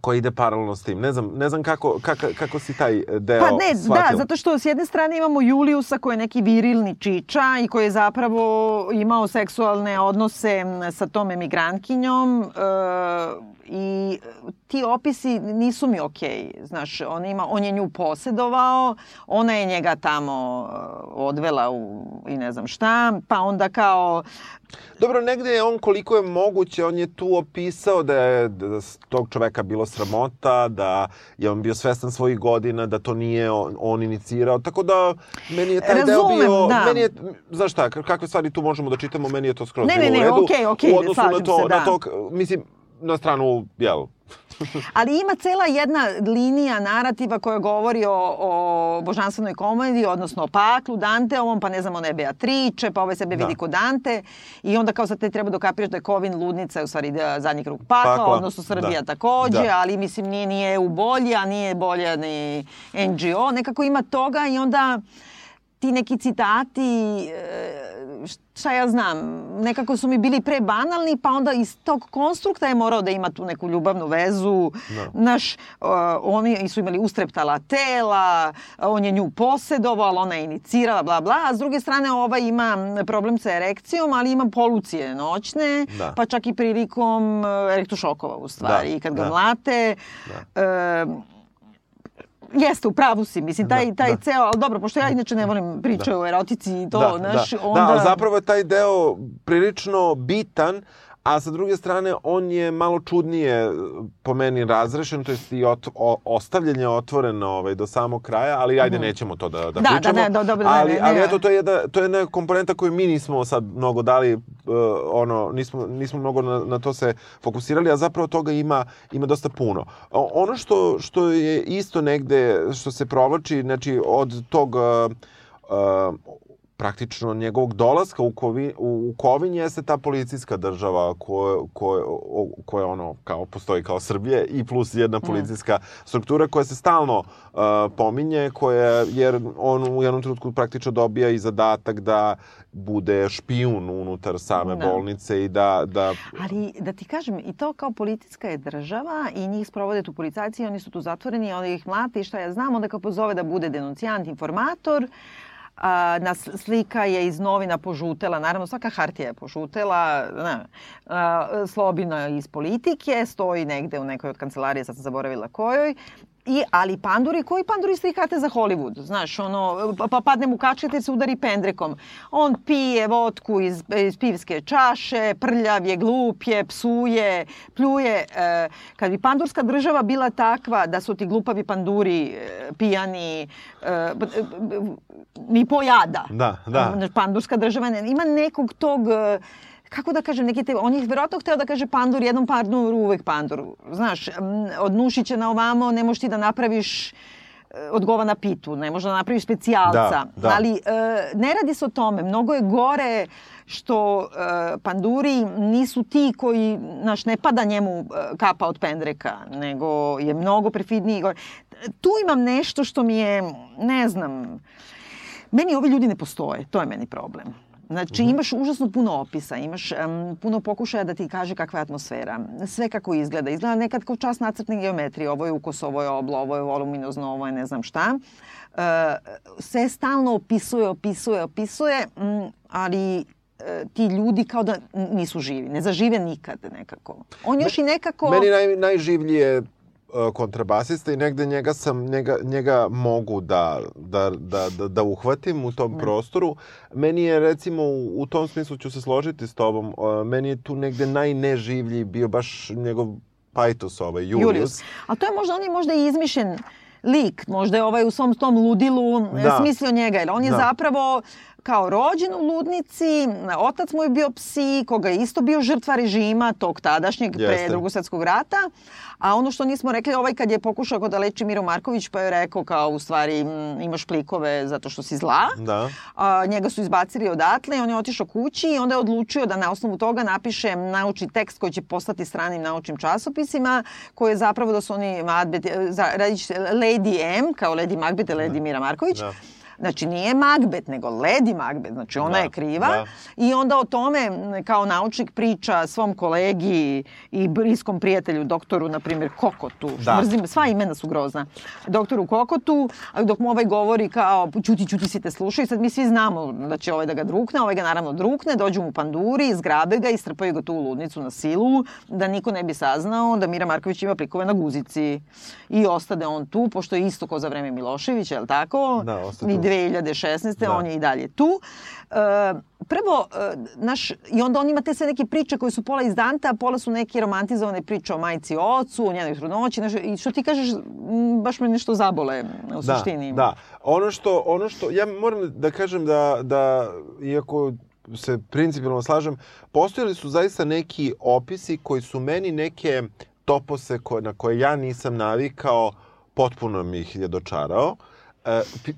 koja ide paralelno s tim. Ne znam, ne znam kako, kako, kako si taj deo Pa ne, shvatila. da, zato što s jedne strane imamo Juliusa koji je neki virilni čiča i koji je zapravo imao seksualne odnose sa tom emigrantkinjom e, i ti opisi nisu mi okej. Znaš, on, ima, on je nju posedovao, ona je njega tamo e, odvela u i ne znam šta, pa onda kao Dobro, negde je on koliko je moguće, on je tu opisao da je da s tog čoveka bilo sramota, da je on bio svestan svojih godina, da to nije on, on inicirao, tako da meni je taj deo Razumem, bio, da. meni je, znaš šta, kakve stvari tu možemo da čitamo, meni je to skroz Ne, bilo ne, u ne, redu. okej, okej, u odnosu na slažem to, se, da. na to, k- mislim, na stranu, jel, Ali ima cela jedna linija narativa koja govori o, o božanstvenoj komediji, odnosno o paklu Danteovom, pa ne znam, ona je Beatrice, pa ovaj sebe Da. vidi kod Dante. I onda kao sad te treba dokapiraš da je Kovin ludnica, u stvari da, zadnji krug pakla, Pakla, odnosno Srbija da. takođe, Da. ali mislim nije ni EU bolje, a nije bolje ni NGO. Nekako ima toga i onda ti neki citati, e, šta ja znam, nekako su mi bili prebanalni, pa onda iz tog konstrukta je morao da ima tu neku ljubavnu vezu. Da. Naš, uh, oni su imali ustreptala tela, on je nju posedovao, ona je inicirala, bla, bla. A s druge strane, ova ima problem sa erekcijom, ali ima polucije noćne, Da. pa čak i prilikom uh, elektrošokova u stvari. Da, I kad ga da. mlate, uh, Jeste, u pravu si. Mislim, taj, Da, taj da. ceo, ali dobro, pošto ja inače ne volim priče o erotici i to, da, znaš, da. onda... Da, zapravo je taj deo prilično bitan, a sa druge strane on je malo čudnije po meni razrešen, to jest i ot, o, ostavljanje otvoreno ovaj, do samog kraja, ali ajde mm. nećemo to da, da, da pričamo. Da, da, dobro, ali, ne, ne, ali eto, to je, jedna, to je jedna komponenta koju mi nismo sad mnogo dali, uh, ono, nismo, nismo mnogo na, na to se fokusirali, a zapravo toga ima, ima dosta puno. Ono što, što je isto negde, što se provlači, znači od tog uh, uh, praktično njegovog dolaska u, Kovi, u, u Kovin jeste ta policijska država koja, koja, koja ono, kao, postoji kao Srbije i plus jedna policijska mm. struktura koja se stalno uh, pominje, koja, jer on u jednom trenutku praktično dobija i zadatak da bude špijun unutar same da. bolnice i da, da... Ali da ti kažem, i to kao policijska je država i njih sprovode tu policajci, oni su tu zatvoreni, oni ih mlate i šta ja znam, onda kao pozove da bude denuncijant, informator, a, na slika je iz novina požutela, naravno svaka hartija je požutela, ne, a, Slobina iz politike, stoji negde u nekoj od kancelarije, sad sam zaboravila kojoj, I, ali panduri, koji panduri strikate za Hollywood? Znaš, ono, pa, pa padne mu kačket i se udari pendrekom. On pije vodku iz, iz pivske čaše, prljav je, glup je, psuje, pljuje. E, kad bi pandurska država bila takva da su ti glupavi panduri e, pijani, e, ni pojada. Da, da. Pandurska država ne, ima nekog tog... E, kako da kažem, neki te, on je verovatno hteo da kaže pandur, jednom panduru uvek pandur. Znaš, od Nušića na ovamo ne možeš ti da napraviš e, odgova na pitu, ne može da napraviš specijalca. Da, da. Ali e, ne radi se o tome. Mnogo je gore što e, panduri nisu ti koji, znaš, ne pada njemu kapa od pendreka, nego je mnogo perfidniji. Tu imam nešto što mi je, ne znam, meni ovi ljudi ne postoje. To je meni problem. Znači mm -hmm. imaš užasno puno opisa, imaš um, puno pokušaja da ti kaže kakva je atmosfera, sve kako izgleda. Izgleda nekad kao čas nacrtne geometrije, ovo je ukos, ovo je oblo, ovo je voluminozno, ovo je ne znam šta. Uh, sve stalno opisuje, opisuje, opisuje, um, ali uh, ti ljudi kao da nisu živi, ne zažive nikad nekako. On još i nekako... Meni naj, najživlije E, kontrabasista i negde njega sam njega, njega mogu da, da, da, da, da uhvatim u tom ne. prostoru. Meni je recimo u, u tom smislu ću se složiti s tobom, uh, meni je tu negde najneživlji bio baš njegov Pajtos ovaj Julius. Julius. A to je možda on je možda i izmišljen lik, možda je ovaj u svom tom ludilu e, da. smislio njega, jer on je da. zapravo kao rođen u ludnici, otac mu je bio psi, koga je isto bio žrtva režima, tog tadašnjeg Jeste. pre drugog svetskog rata, A ono što nismo rekli, ovaj kad je pokušao da leči Miro Marković, pa je rekao kao u stvari imaš plikove zato što si zla. Da. A, njega su izbacili odatle on je otišao kući i onda je odlučio da na osnovu toga napiše naučni tekst koji će postati stranim naučnim časopisima, koji je zapravo da su oni Macbeth, Lady M, kao Lady Macbeth, Lady da. Mira Marković. Da Znači nije Magbet, nego Lady Magbet, znači ona da, je kriva. Da. I onda o tome kao naučnik priča svom kolegi i bliskom prijatelju, doktoru, na primjer, Kokotu. Da. Mrzim, sva imena su grozna. Doktoru Kokotu, dok mu ovaj govori kao, čuti, čuti si te slušaj, sad mi svi znamo da će ovaj da ga drukne, ovaj ga naravno drukne, dođu mu panduri, izgrabe ga i strpaju ga tu u ludnicu na silu, da niko ne bi saznao da Mira Marković ima plikove na guzici. I ostade on tu, pošto je isto ko za vreme Miloševića, je li tako? Da, ostade 2016. Da. on je i dalje tu. E, prvo, e, naš, i onda on ima te sve neke priče koje su pola iz Danta, pola su neke romantizovane priče o majici i ocu, o njenoj trudnoći, nešto, i što ti kažeš, baš me nešto zabole u da, suštini. Da, ono što, ono što, ja moram da kažem da, da iako se principijalno slažem, postojali su zaista neki opisi koji su meni neke topose koje, na koje ja nisam navikao, potpuno mi ih je dočarao. Uh,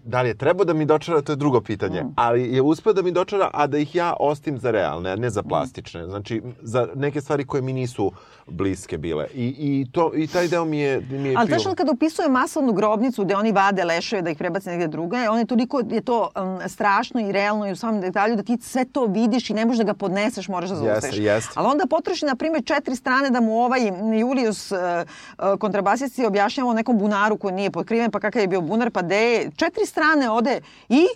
da li je trebao da mi dočara, to je drugo pitanje. Mm. Ali je uspeo da mi dočara, a da ih ja ostim za realne, a ne za plastične. Znači, za neke stvari koje mi nisu bliske bile. I, i, to, i taj deo mi je, mi je Ali znaš kad opisuje masovnu grobnicu gde oni vade leševe da ih prebace negde druge, on je toliko je to um, strašno i realno i u samom detalju da ti sve to vidiš i ne možeš da ga podneseš, moraš da zaustaviš. Yes, yes. Ali onda potroši, na primjer, četiri strane da mu ovaj Julius uh, uh, kontrabasisti objašnjava o nekom bunaru koji nije potkriven, pa kakav je bio bunar, pa de četiri strane ode i,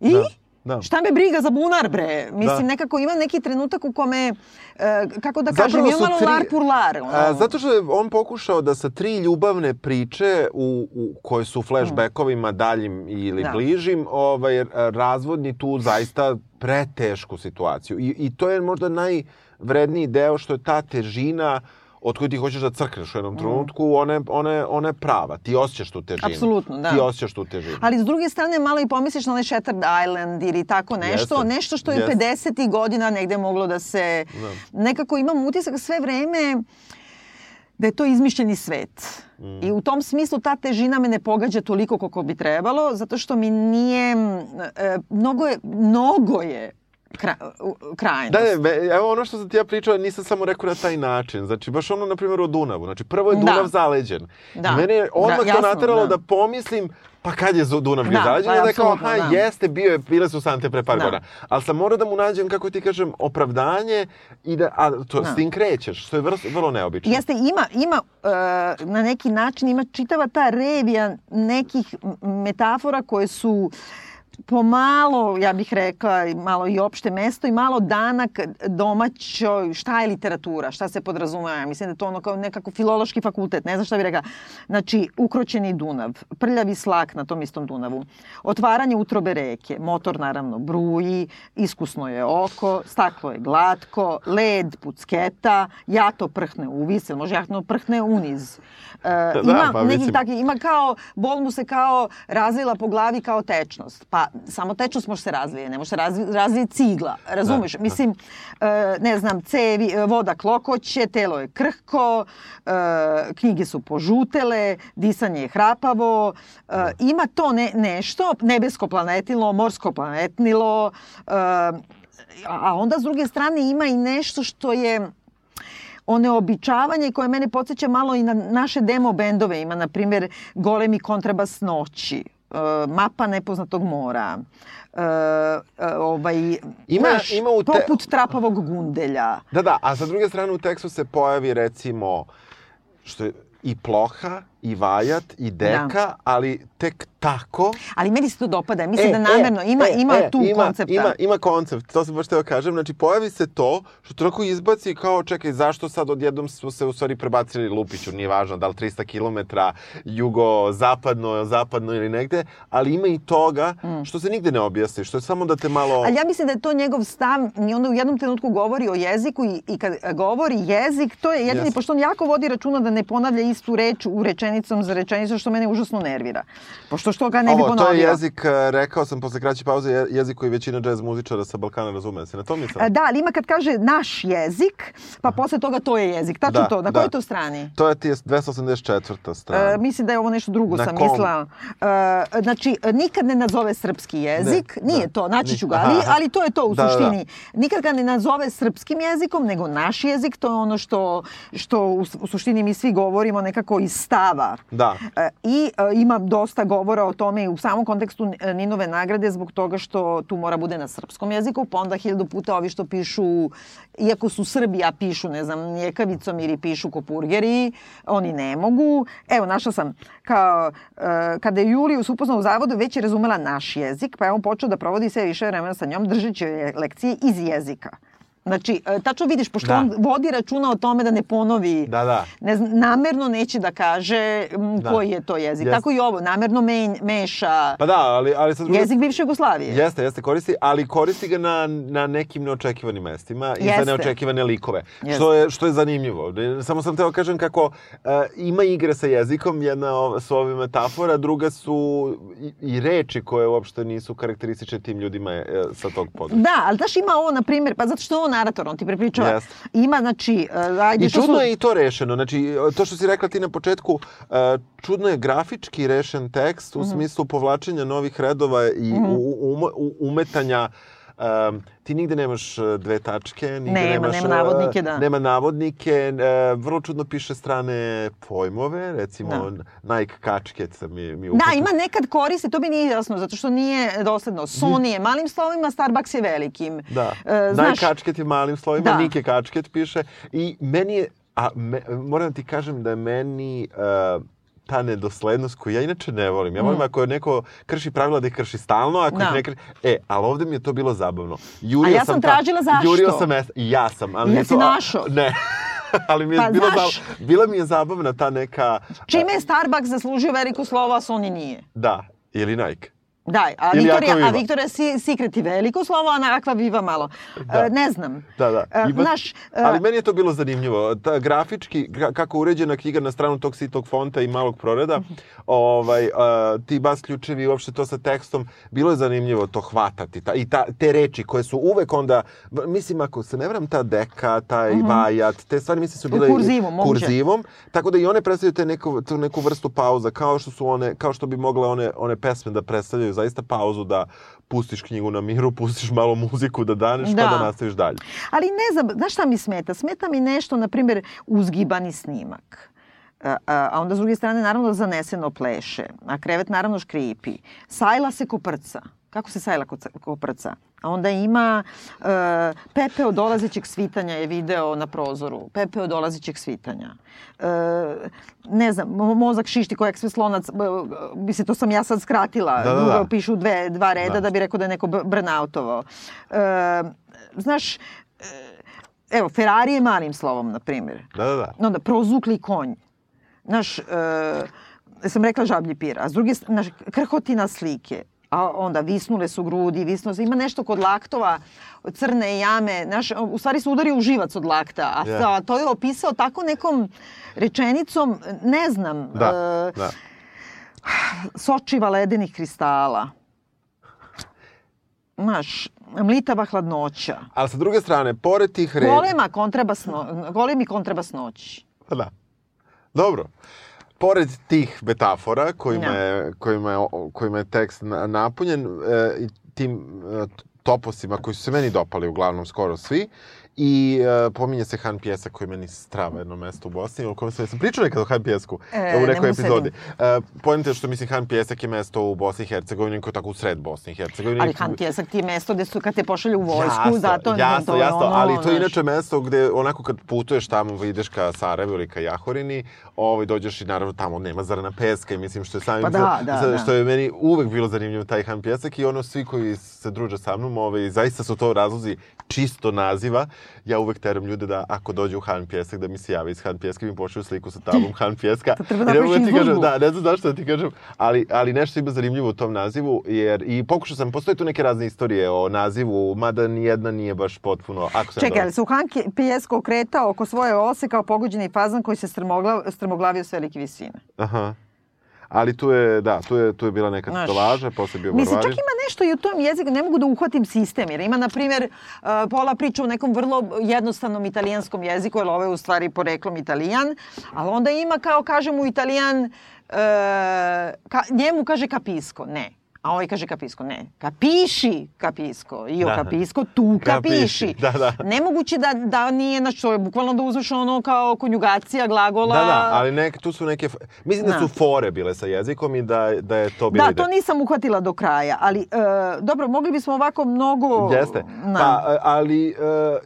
i, da Da. Šta me briga za bunar, bre? Mislim, Da. nekako ima neki trenutak u kome, e, kako da kažem, ima malo tri- lar pur lar. ono. A, zato što je on pokušao da sa tri ljubavne priče u, u koje su flashbackovima daljim ili Da. bližim ovaj, razvodni tu zaista pretešku situaciju. I, I to je možda najvredniji deo što je ta težina od koje ti hoćeš da crkneš u jednom trenutku, ona je, ona, je, ona je prava. Ti osjećaš tu težinu. Apsolutno, da. Ti osjećaš tu težinu. Ali s druge strane malo i pomisliš na onaj Shattered Island ili tako nešto, Jeste. nešto što je Jeste. 50. godina negde moglo da se... Nekako imam utisak sve vreme da je to izmišljeni svet. Mm. I u tom smislu ta težina me ne pogađa toliko koliko bi trebalo, zato što mi nije... E, mnogo je, mnogo je kra, krajnost. Da, ne, evo ono što sam ti ja pričao, nisam samo rekao na taj način. Znači, baš ono, na primjer, o Dunavu. Znači, prvo je Da. Dunav zaleđen. Da. I mene je odmah Da, to jasno, nateralo da. da. pomislim pa kad je Dunav bio Da, zaleđen? pa I da kao, aha, da. jeste, bio je, bile su sante pre par Da. godina. Ali sam morao da mu nađem, kako ti kažem, opravdanje i da, a to, Da. s tim krećeš, što je vrlo, vrlo neobično. Jeste, ima, ima e, na neki način, ima čitava ta revija nekih metafora koje su pomalo, ja bih rekla, malo i opšte mesto i malo danak domaćoj, šta je literatura, šta se podrazumeva. Mislim da to ono kao nekako filološki fakultet, ne znam šta bih rekla. Znači, ukroćeni Dunav, prljavi slak na tom istom Dunavu, otvaranje utrobe reke, motor naravno bruji, iskusno je oko, staklo je glatko, led pucketa, jato prhne ili može jato prhne uniz. E, Da, ima pa neki takvi, ima kao, bol mu se kao razvila po glavi kao tečnost. Pa samo tečnost može se razvije, ne može se razvi, razvije cigla, razumeš? Da, da. Mislim, e, ne znam, cevi, e, voda klokoće, telo je krhko, knjige su požutele, disanje je hrapavo, e, ima to ne, nešto, nebesko planetilo, morsko planetnilo, a onda s druge strane ima i nešto što je oneobičavanje koje mene podsjeća malo i na naše demo bendove. Ima, na primjer, Golemi kontrabas noći, e, Mapa nepoznatog mora, e, e, ovaj, Ima- znaš, ima u te- poput trapavog gundelja. Da, da, a sa druge strane u tekstu se pojavi recimo što je i ploha, i vajat, i deka, ali tek tako Ali meni se to dopada. Mislim da namerno ima, ima tu E, ima, koncepta. Ima, ima koncept, to sam baš teo kažem. Znači, pojavi se to što to onako izbaci kao, čekaj, zašto sad odjednom smo se u stvari prebacili Lupiću, nije važno da li 300 km jugo-zapadno, zapadno ili negde, ali ima i toga što se nigde ne objasni, što je samo da te malo... Mm. Ali ja mislim da je to njegov stav i onda u jednom trenutku govori o jeziku i, i kad govori jezik, to je jedini, Jeste. pošto on jako vodi računa da ne ponavlja istu reč u rečenicom za rečenicu, što mene užasno nervira. Pošto što ga ne bi Ovo, ponovio. to je jezik, eh, rekao sam posle kraće pauze, je- jezik koji većina džez muzičara sa Balkana razume. Se na to mislila? A, Da, ali ima kad kaže naš jezik, pa posle toga to je jezik. Tačno Da, to. Na da. kojoj to strani? To je ti je 284. strana. E, mislim da je ovo nešto drugo Na sam kom? mislila. E, znači, nikad ne nazove srpski jezik. Ne, Nije da. to, naći ću ga, ali, ali to je to u Da, da, da. suštini. Nikad ga ne nazove srpskim jezikom, nego naš jezik. To je ono što, što u, u suštini mi svi govorimo nekako iz stava. Da. E, I e, ima dosta govora o tome i u samom kontekstu Ninove nagrade zbog toga što tu mora bude na srpskom jeziku, pa onda hiljadu puta ovi što pišu, iako su Srbi, a pišu, ne znam, njekavicom ili pišu kopurgeri, oni ne mogu. Evo, našla sam, kao, e, kada je Julijus upoznao u zavodu, već je razumela naš jezik, pa je on počeo da provodi sve više vremena sa njom, držeći lekcije iz jezika. Znači, e, tačno vidiš, pošto Da. on vodi računa o tome da ne ponovi Da, da. ne znam, namerno neće da kaže Da. koji je to jezik. Jeste. Tako i ovo, namerno men, meša Pa da, ali, ali sa druge jezik bivše Jugoslavije. Jeste, jeste, koristi, ali koristi ga na, na nekim neočekivanim mestima i za Jeste. neočekivane likove, Jeste. što je, što je zanimljivo. Samo sam teo kažem kako e, ima igre sa jezikom, jedna su ove metafora, druga su i, i reči koje uopšte nisu karakteristične tim ljudima e, sa tog područja. Da, ali znaš ima ovo, na primjer, pa zato što ovo narator, on ti prepričava. Jeste. Ima, znači, uh, ajde, I čudno su- je i to rešeno. Znači, to što si rekla ti na početku, e, čudno je grafički rešen tekst u smislu povlačenja novih redova i u, u- umetanja Um, ti nigde nemaš e, dve tačke, nigde Nema, nemaš... nema e, navodnike, da. Nema navodnike, e, vrlo čudno piše strane pojmove, recimo Nike kačket mi, mi Da, upatio. ima nekad koristi, to mi nije jasno, zato što nije dosledno. Sony je malim slovima, Starbucks je velikim. Da. E, Nike znaš, kačket je malim slovima, Da. Nike kačket piše. I meni je, a me, moram ti kažem da je meni uh, ta nedoslednost koju ja inače ne volim. Ja volim Mm. ako neko krši pravila da ih krši stalno, ako ih Da. ne krši... E, ali ovde mi je to bilo zabavno. Jurio A ja sam ta- tražila zašto. Jurio sam mesta. I ja sam. Ali je Jesi to, našao? Ne. ali mi je Pa, bilo znaš- zabavno. Bila mi je zabavna ta neka... Čime je Starbucks zaslužio veliko slovo, a Sony nije? Da, ili Nike. Da, a Ili Victoria, Aqua a Si- Secret je veliko slovo, a Aqua Viva malo. Da. E, ne znam. Da, da. E, Ima- znaš, e, Ali meni je to bilo zanimljivo. Ta grafički, gra- kako uređena knjiga na stranu tog sitog fonta i malog proreda, ovaj, a, ti bas ključevi uopšte to sa tekstom, bilo je zanimljivo to hvatati. Ta, I ta, te reči koje su uvek onda, mislim ako se ne vram, ta deka, taj vajat, te stvari mislim su bile kurzivom, moguće. kurzivom, tako da i one predstavljaju te neku, tu neku vrstu pauza, kao što su one, kao što bi mogle one, one pesme da predstavljaju zaista pauzu da pustiš knjigu na miru, pustiš malo muziku da daneš, pa Da. da nastaviš dalje. Ali ne znam, znaš šta mi smeta? Smeta mi nešto, na primjer, uzgibani snimak. A, a onda s druge strane naravno zaneseno pleše, a krevet naravno škripi. Sajla se koprca. Kako se sajla koprca? A onda ima e, Pepe od dolazećeg svitanja je video na prozoru. Pepe od dolazećeg svitanja. E, ne znam, mo- mozak šišti kojeg sve slonac, mislim, to sam ja sad skratila. Da, da, da. pišu dve, dva reda Da. da. bi rekao da je neko burnoutovao. E, znaš, e, evo, Ferrari je malim slovom, na primjer. Da, da, da. Onda, prozukli konj. Znaš, e, sam rekla žablji pir, a s druge znaš, krhotina slike. A onda visnule su grudi, visnulo se. Ima nešto kod laktova, crne jame. Znaš, u stvari se udario u živac od lakta. A sa- to je opisao tako nekom rečenicom, ne znam, Da, e, da. sočiva ledenih kristala. Znaš, mlitava hladnoća. Ali sa druge strane, pored tih reči... Golema kontrabasno, golemi kontrabasnoći. Pa Da. Dobro. Pored tih metafora kojima, Da. je, kojima, je, kojima je tekst na- napunjen e, tim e, toposima koji su se meni dopali uglavnom skoro svi i e, pominje se Han Pjesak koji je meni strava jedno mesto u Bosni, o kojem sam, sam pričao nekad o Han Pjesku E, u ne nekoj epizodi. E, Pojente što mislim Han Pjesak je mesto u Bosni i Hercegovini koje je tako u sred Bosni i Hercegovine. Ali Han Tjesak ti je mesto gde su kad te pošalju u vojsku, Jasno, zato jasno, to je jasno, ono, ali to je inače mesto gde onako kad putuješ tamo, ideš ka Sarajevu ili ka Jahorini, ovaj, dođeš i naravno tamo nema zarana peska i mislim što je samim Pa da, da, za- da. što je meni uvek bilo zanimljivo taj Han Pjesak i ono svi koji se druže sa mnom, ovaj, zaista su to razlozi čisto naziva. Ja uvek teram ljude da ako dođu u Han Pjesak da mi se jave iz Han Pjeska i mi pošlju sliku sa tablom Han Pjeska. To treba da napraviš ti kažem, da, ne znam zašto da ti kažem, ali, ali nešto ima zanimljivo u tom nazivu, jer i pokušao sam, postoje tu neke razne istorije o nazivu, mada ni jedna nije baš potpuno, ako ne Čekaj, ali se u Hanki Pijesko okretao oko svoje ose kao pogođeni fazan koji se strmoglav, strmoglavio s velike visine. Aha. Ali tu je, da, tu je, tu je bila neka Znaš, titulaža, posle bio Mislim, čak ima nešto i u tom jeziku, ne mogu da uhvatim sistem, jer ima, na primjer, uh, pola priča u nekom vrlo jednostavnom italijanskom jeziku, jer ovo je u stvari poreklom italijan, ali onda ima, kao kažem u italijan, uh, ka, njemu kaže kapisko, ne. A ovaj kaže kapisko, ne. Kapiši kapisko, io Da. kapisko, tu Kapiši, kapiši. da, da. Nemoguće da, da nije, znači to je bukvalno da uzmeš ono kao konjugacija glagola. Da, da, ali nek, tu su neke, mislim da Da. su fore bile sa jezikom i da, da je to bila Da, ideja. to nisam uhvatila do kraja, ali e, dobro, mogli bismo ovako mnogo... Jeste. Na. Pa, e, ali e,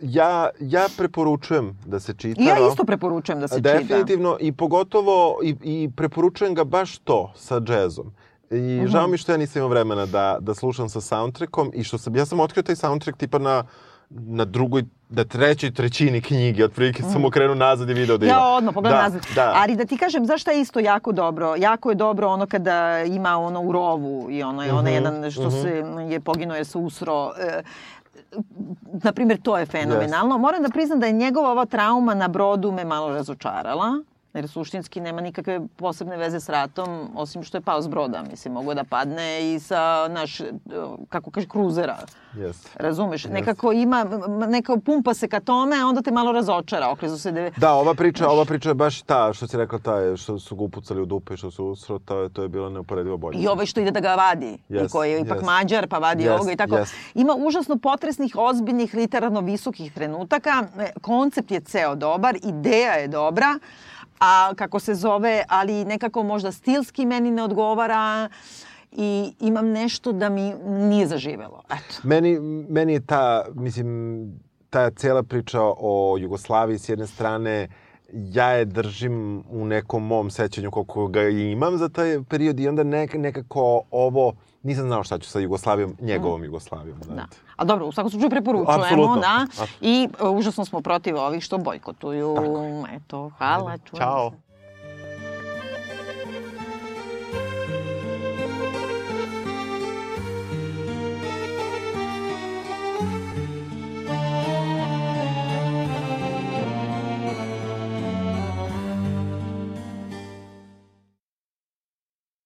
ja, ja preporučujem da se čita. I ja isto preporučujem da se čita. Definitivno i pogotovo i, i preporučujem ga baš to sa džezom. I Mhm. žao mi što ja nisam imao vremena da, da slušam sa soundtrackom i što sam, ja sam otkrio taj soundtrack tipa na, na drugoj, na trećoj trećini knjige, otprilike sam okrenuo nazad i video da ima. Mhm. Ja odmah pogledam da, nazad. Da, Ali da ti kažem, zašto je isto jako dobro? Jako je dobro ono kada ima ono u rovu i ono je onaj Mhm, jedan što se je poginuo jer se usro. E, na primjer, to je fenomenalno. Moram da priznam da je njegova ova trauma na brodu me malo razočarala. Jer suštinski nema nikakve posebne veze s ratom, osim što je pao s broda. Mislim, mogu da padne i sa, naš, kako kaže, kruzera. Jeste. Razumeš? Nekako ima, neka pumpa se ka tome, a onda te malo razočara. Oklizu se deve... Da, ova priča, ova priča je baš ta, što si rekla, ta što su ga upucali u dupe, i što su usro, to je, to je bilo neuporedivo bolje. I ovaj što ide da ga vadi, i Yes, koji je ipak yes. mađar, pa vadi Yes, ovoga i tako. yes. Ima užasno potresnih, ozbiljnih, literarno visokih trenutaka. E, Koncept je ceo dobar, ideja je dobra, a kako se zove, ali nekako možda stilski meni ne odgovara i imam nešto da mi nije zaživelo. Eto. Meni, meni je ta, mislim, ta cela priča o Jugoslaviji s jedne strane ja je držim u nekom mom sećanju koliko ga imam za taj period i onda nek, nekako ovo nisam znao šta ću sa Jugoslavijom, njegovom mm. Jugoslavijom. Da. A dobro, u svakom slučaju preporučujemo, Absolutno. da. I uh, užasno smo protiv ovih što bojkotuju. Tako. Eto, hvala, čujemo Ćao. se.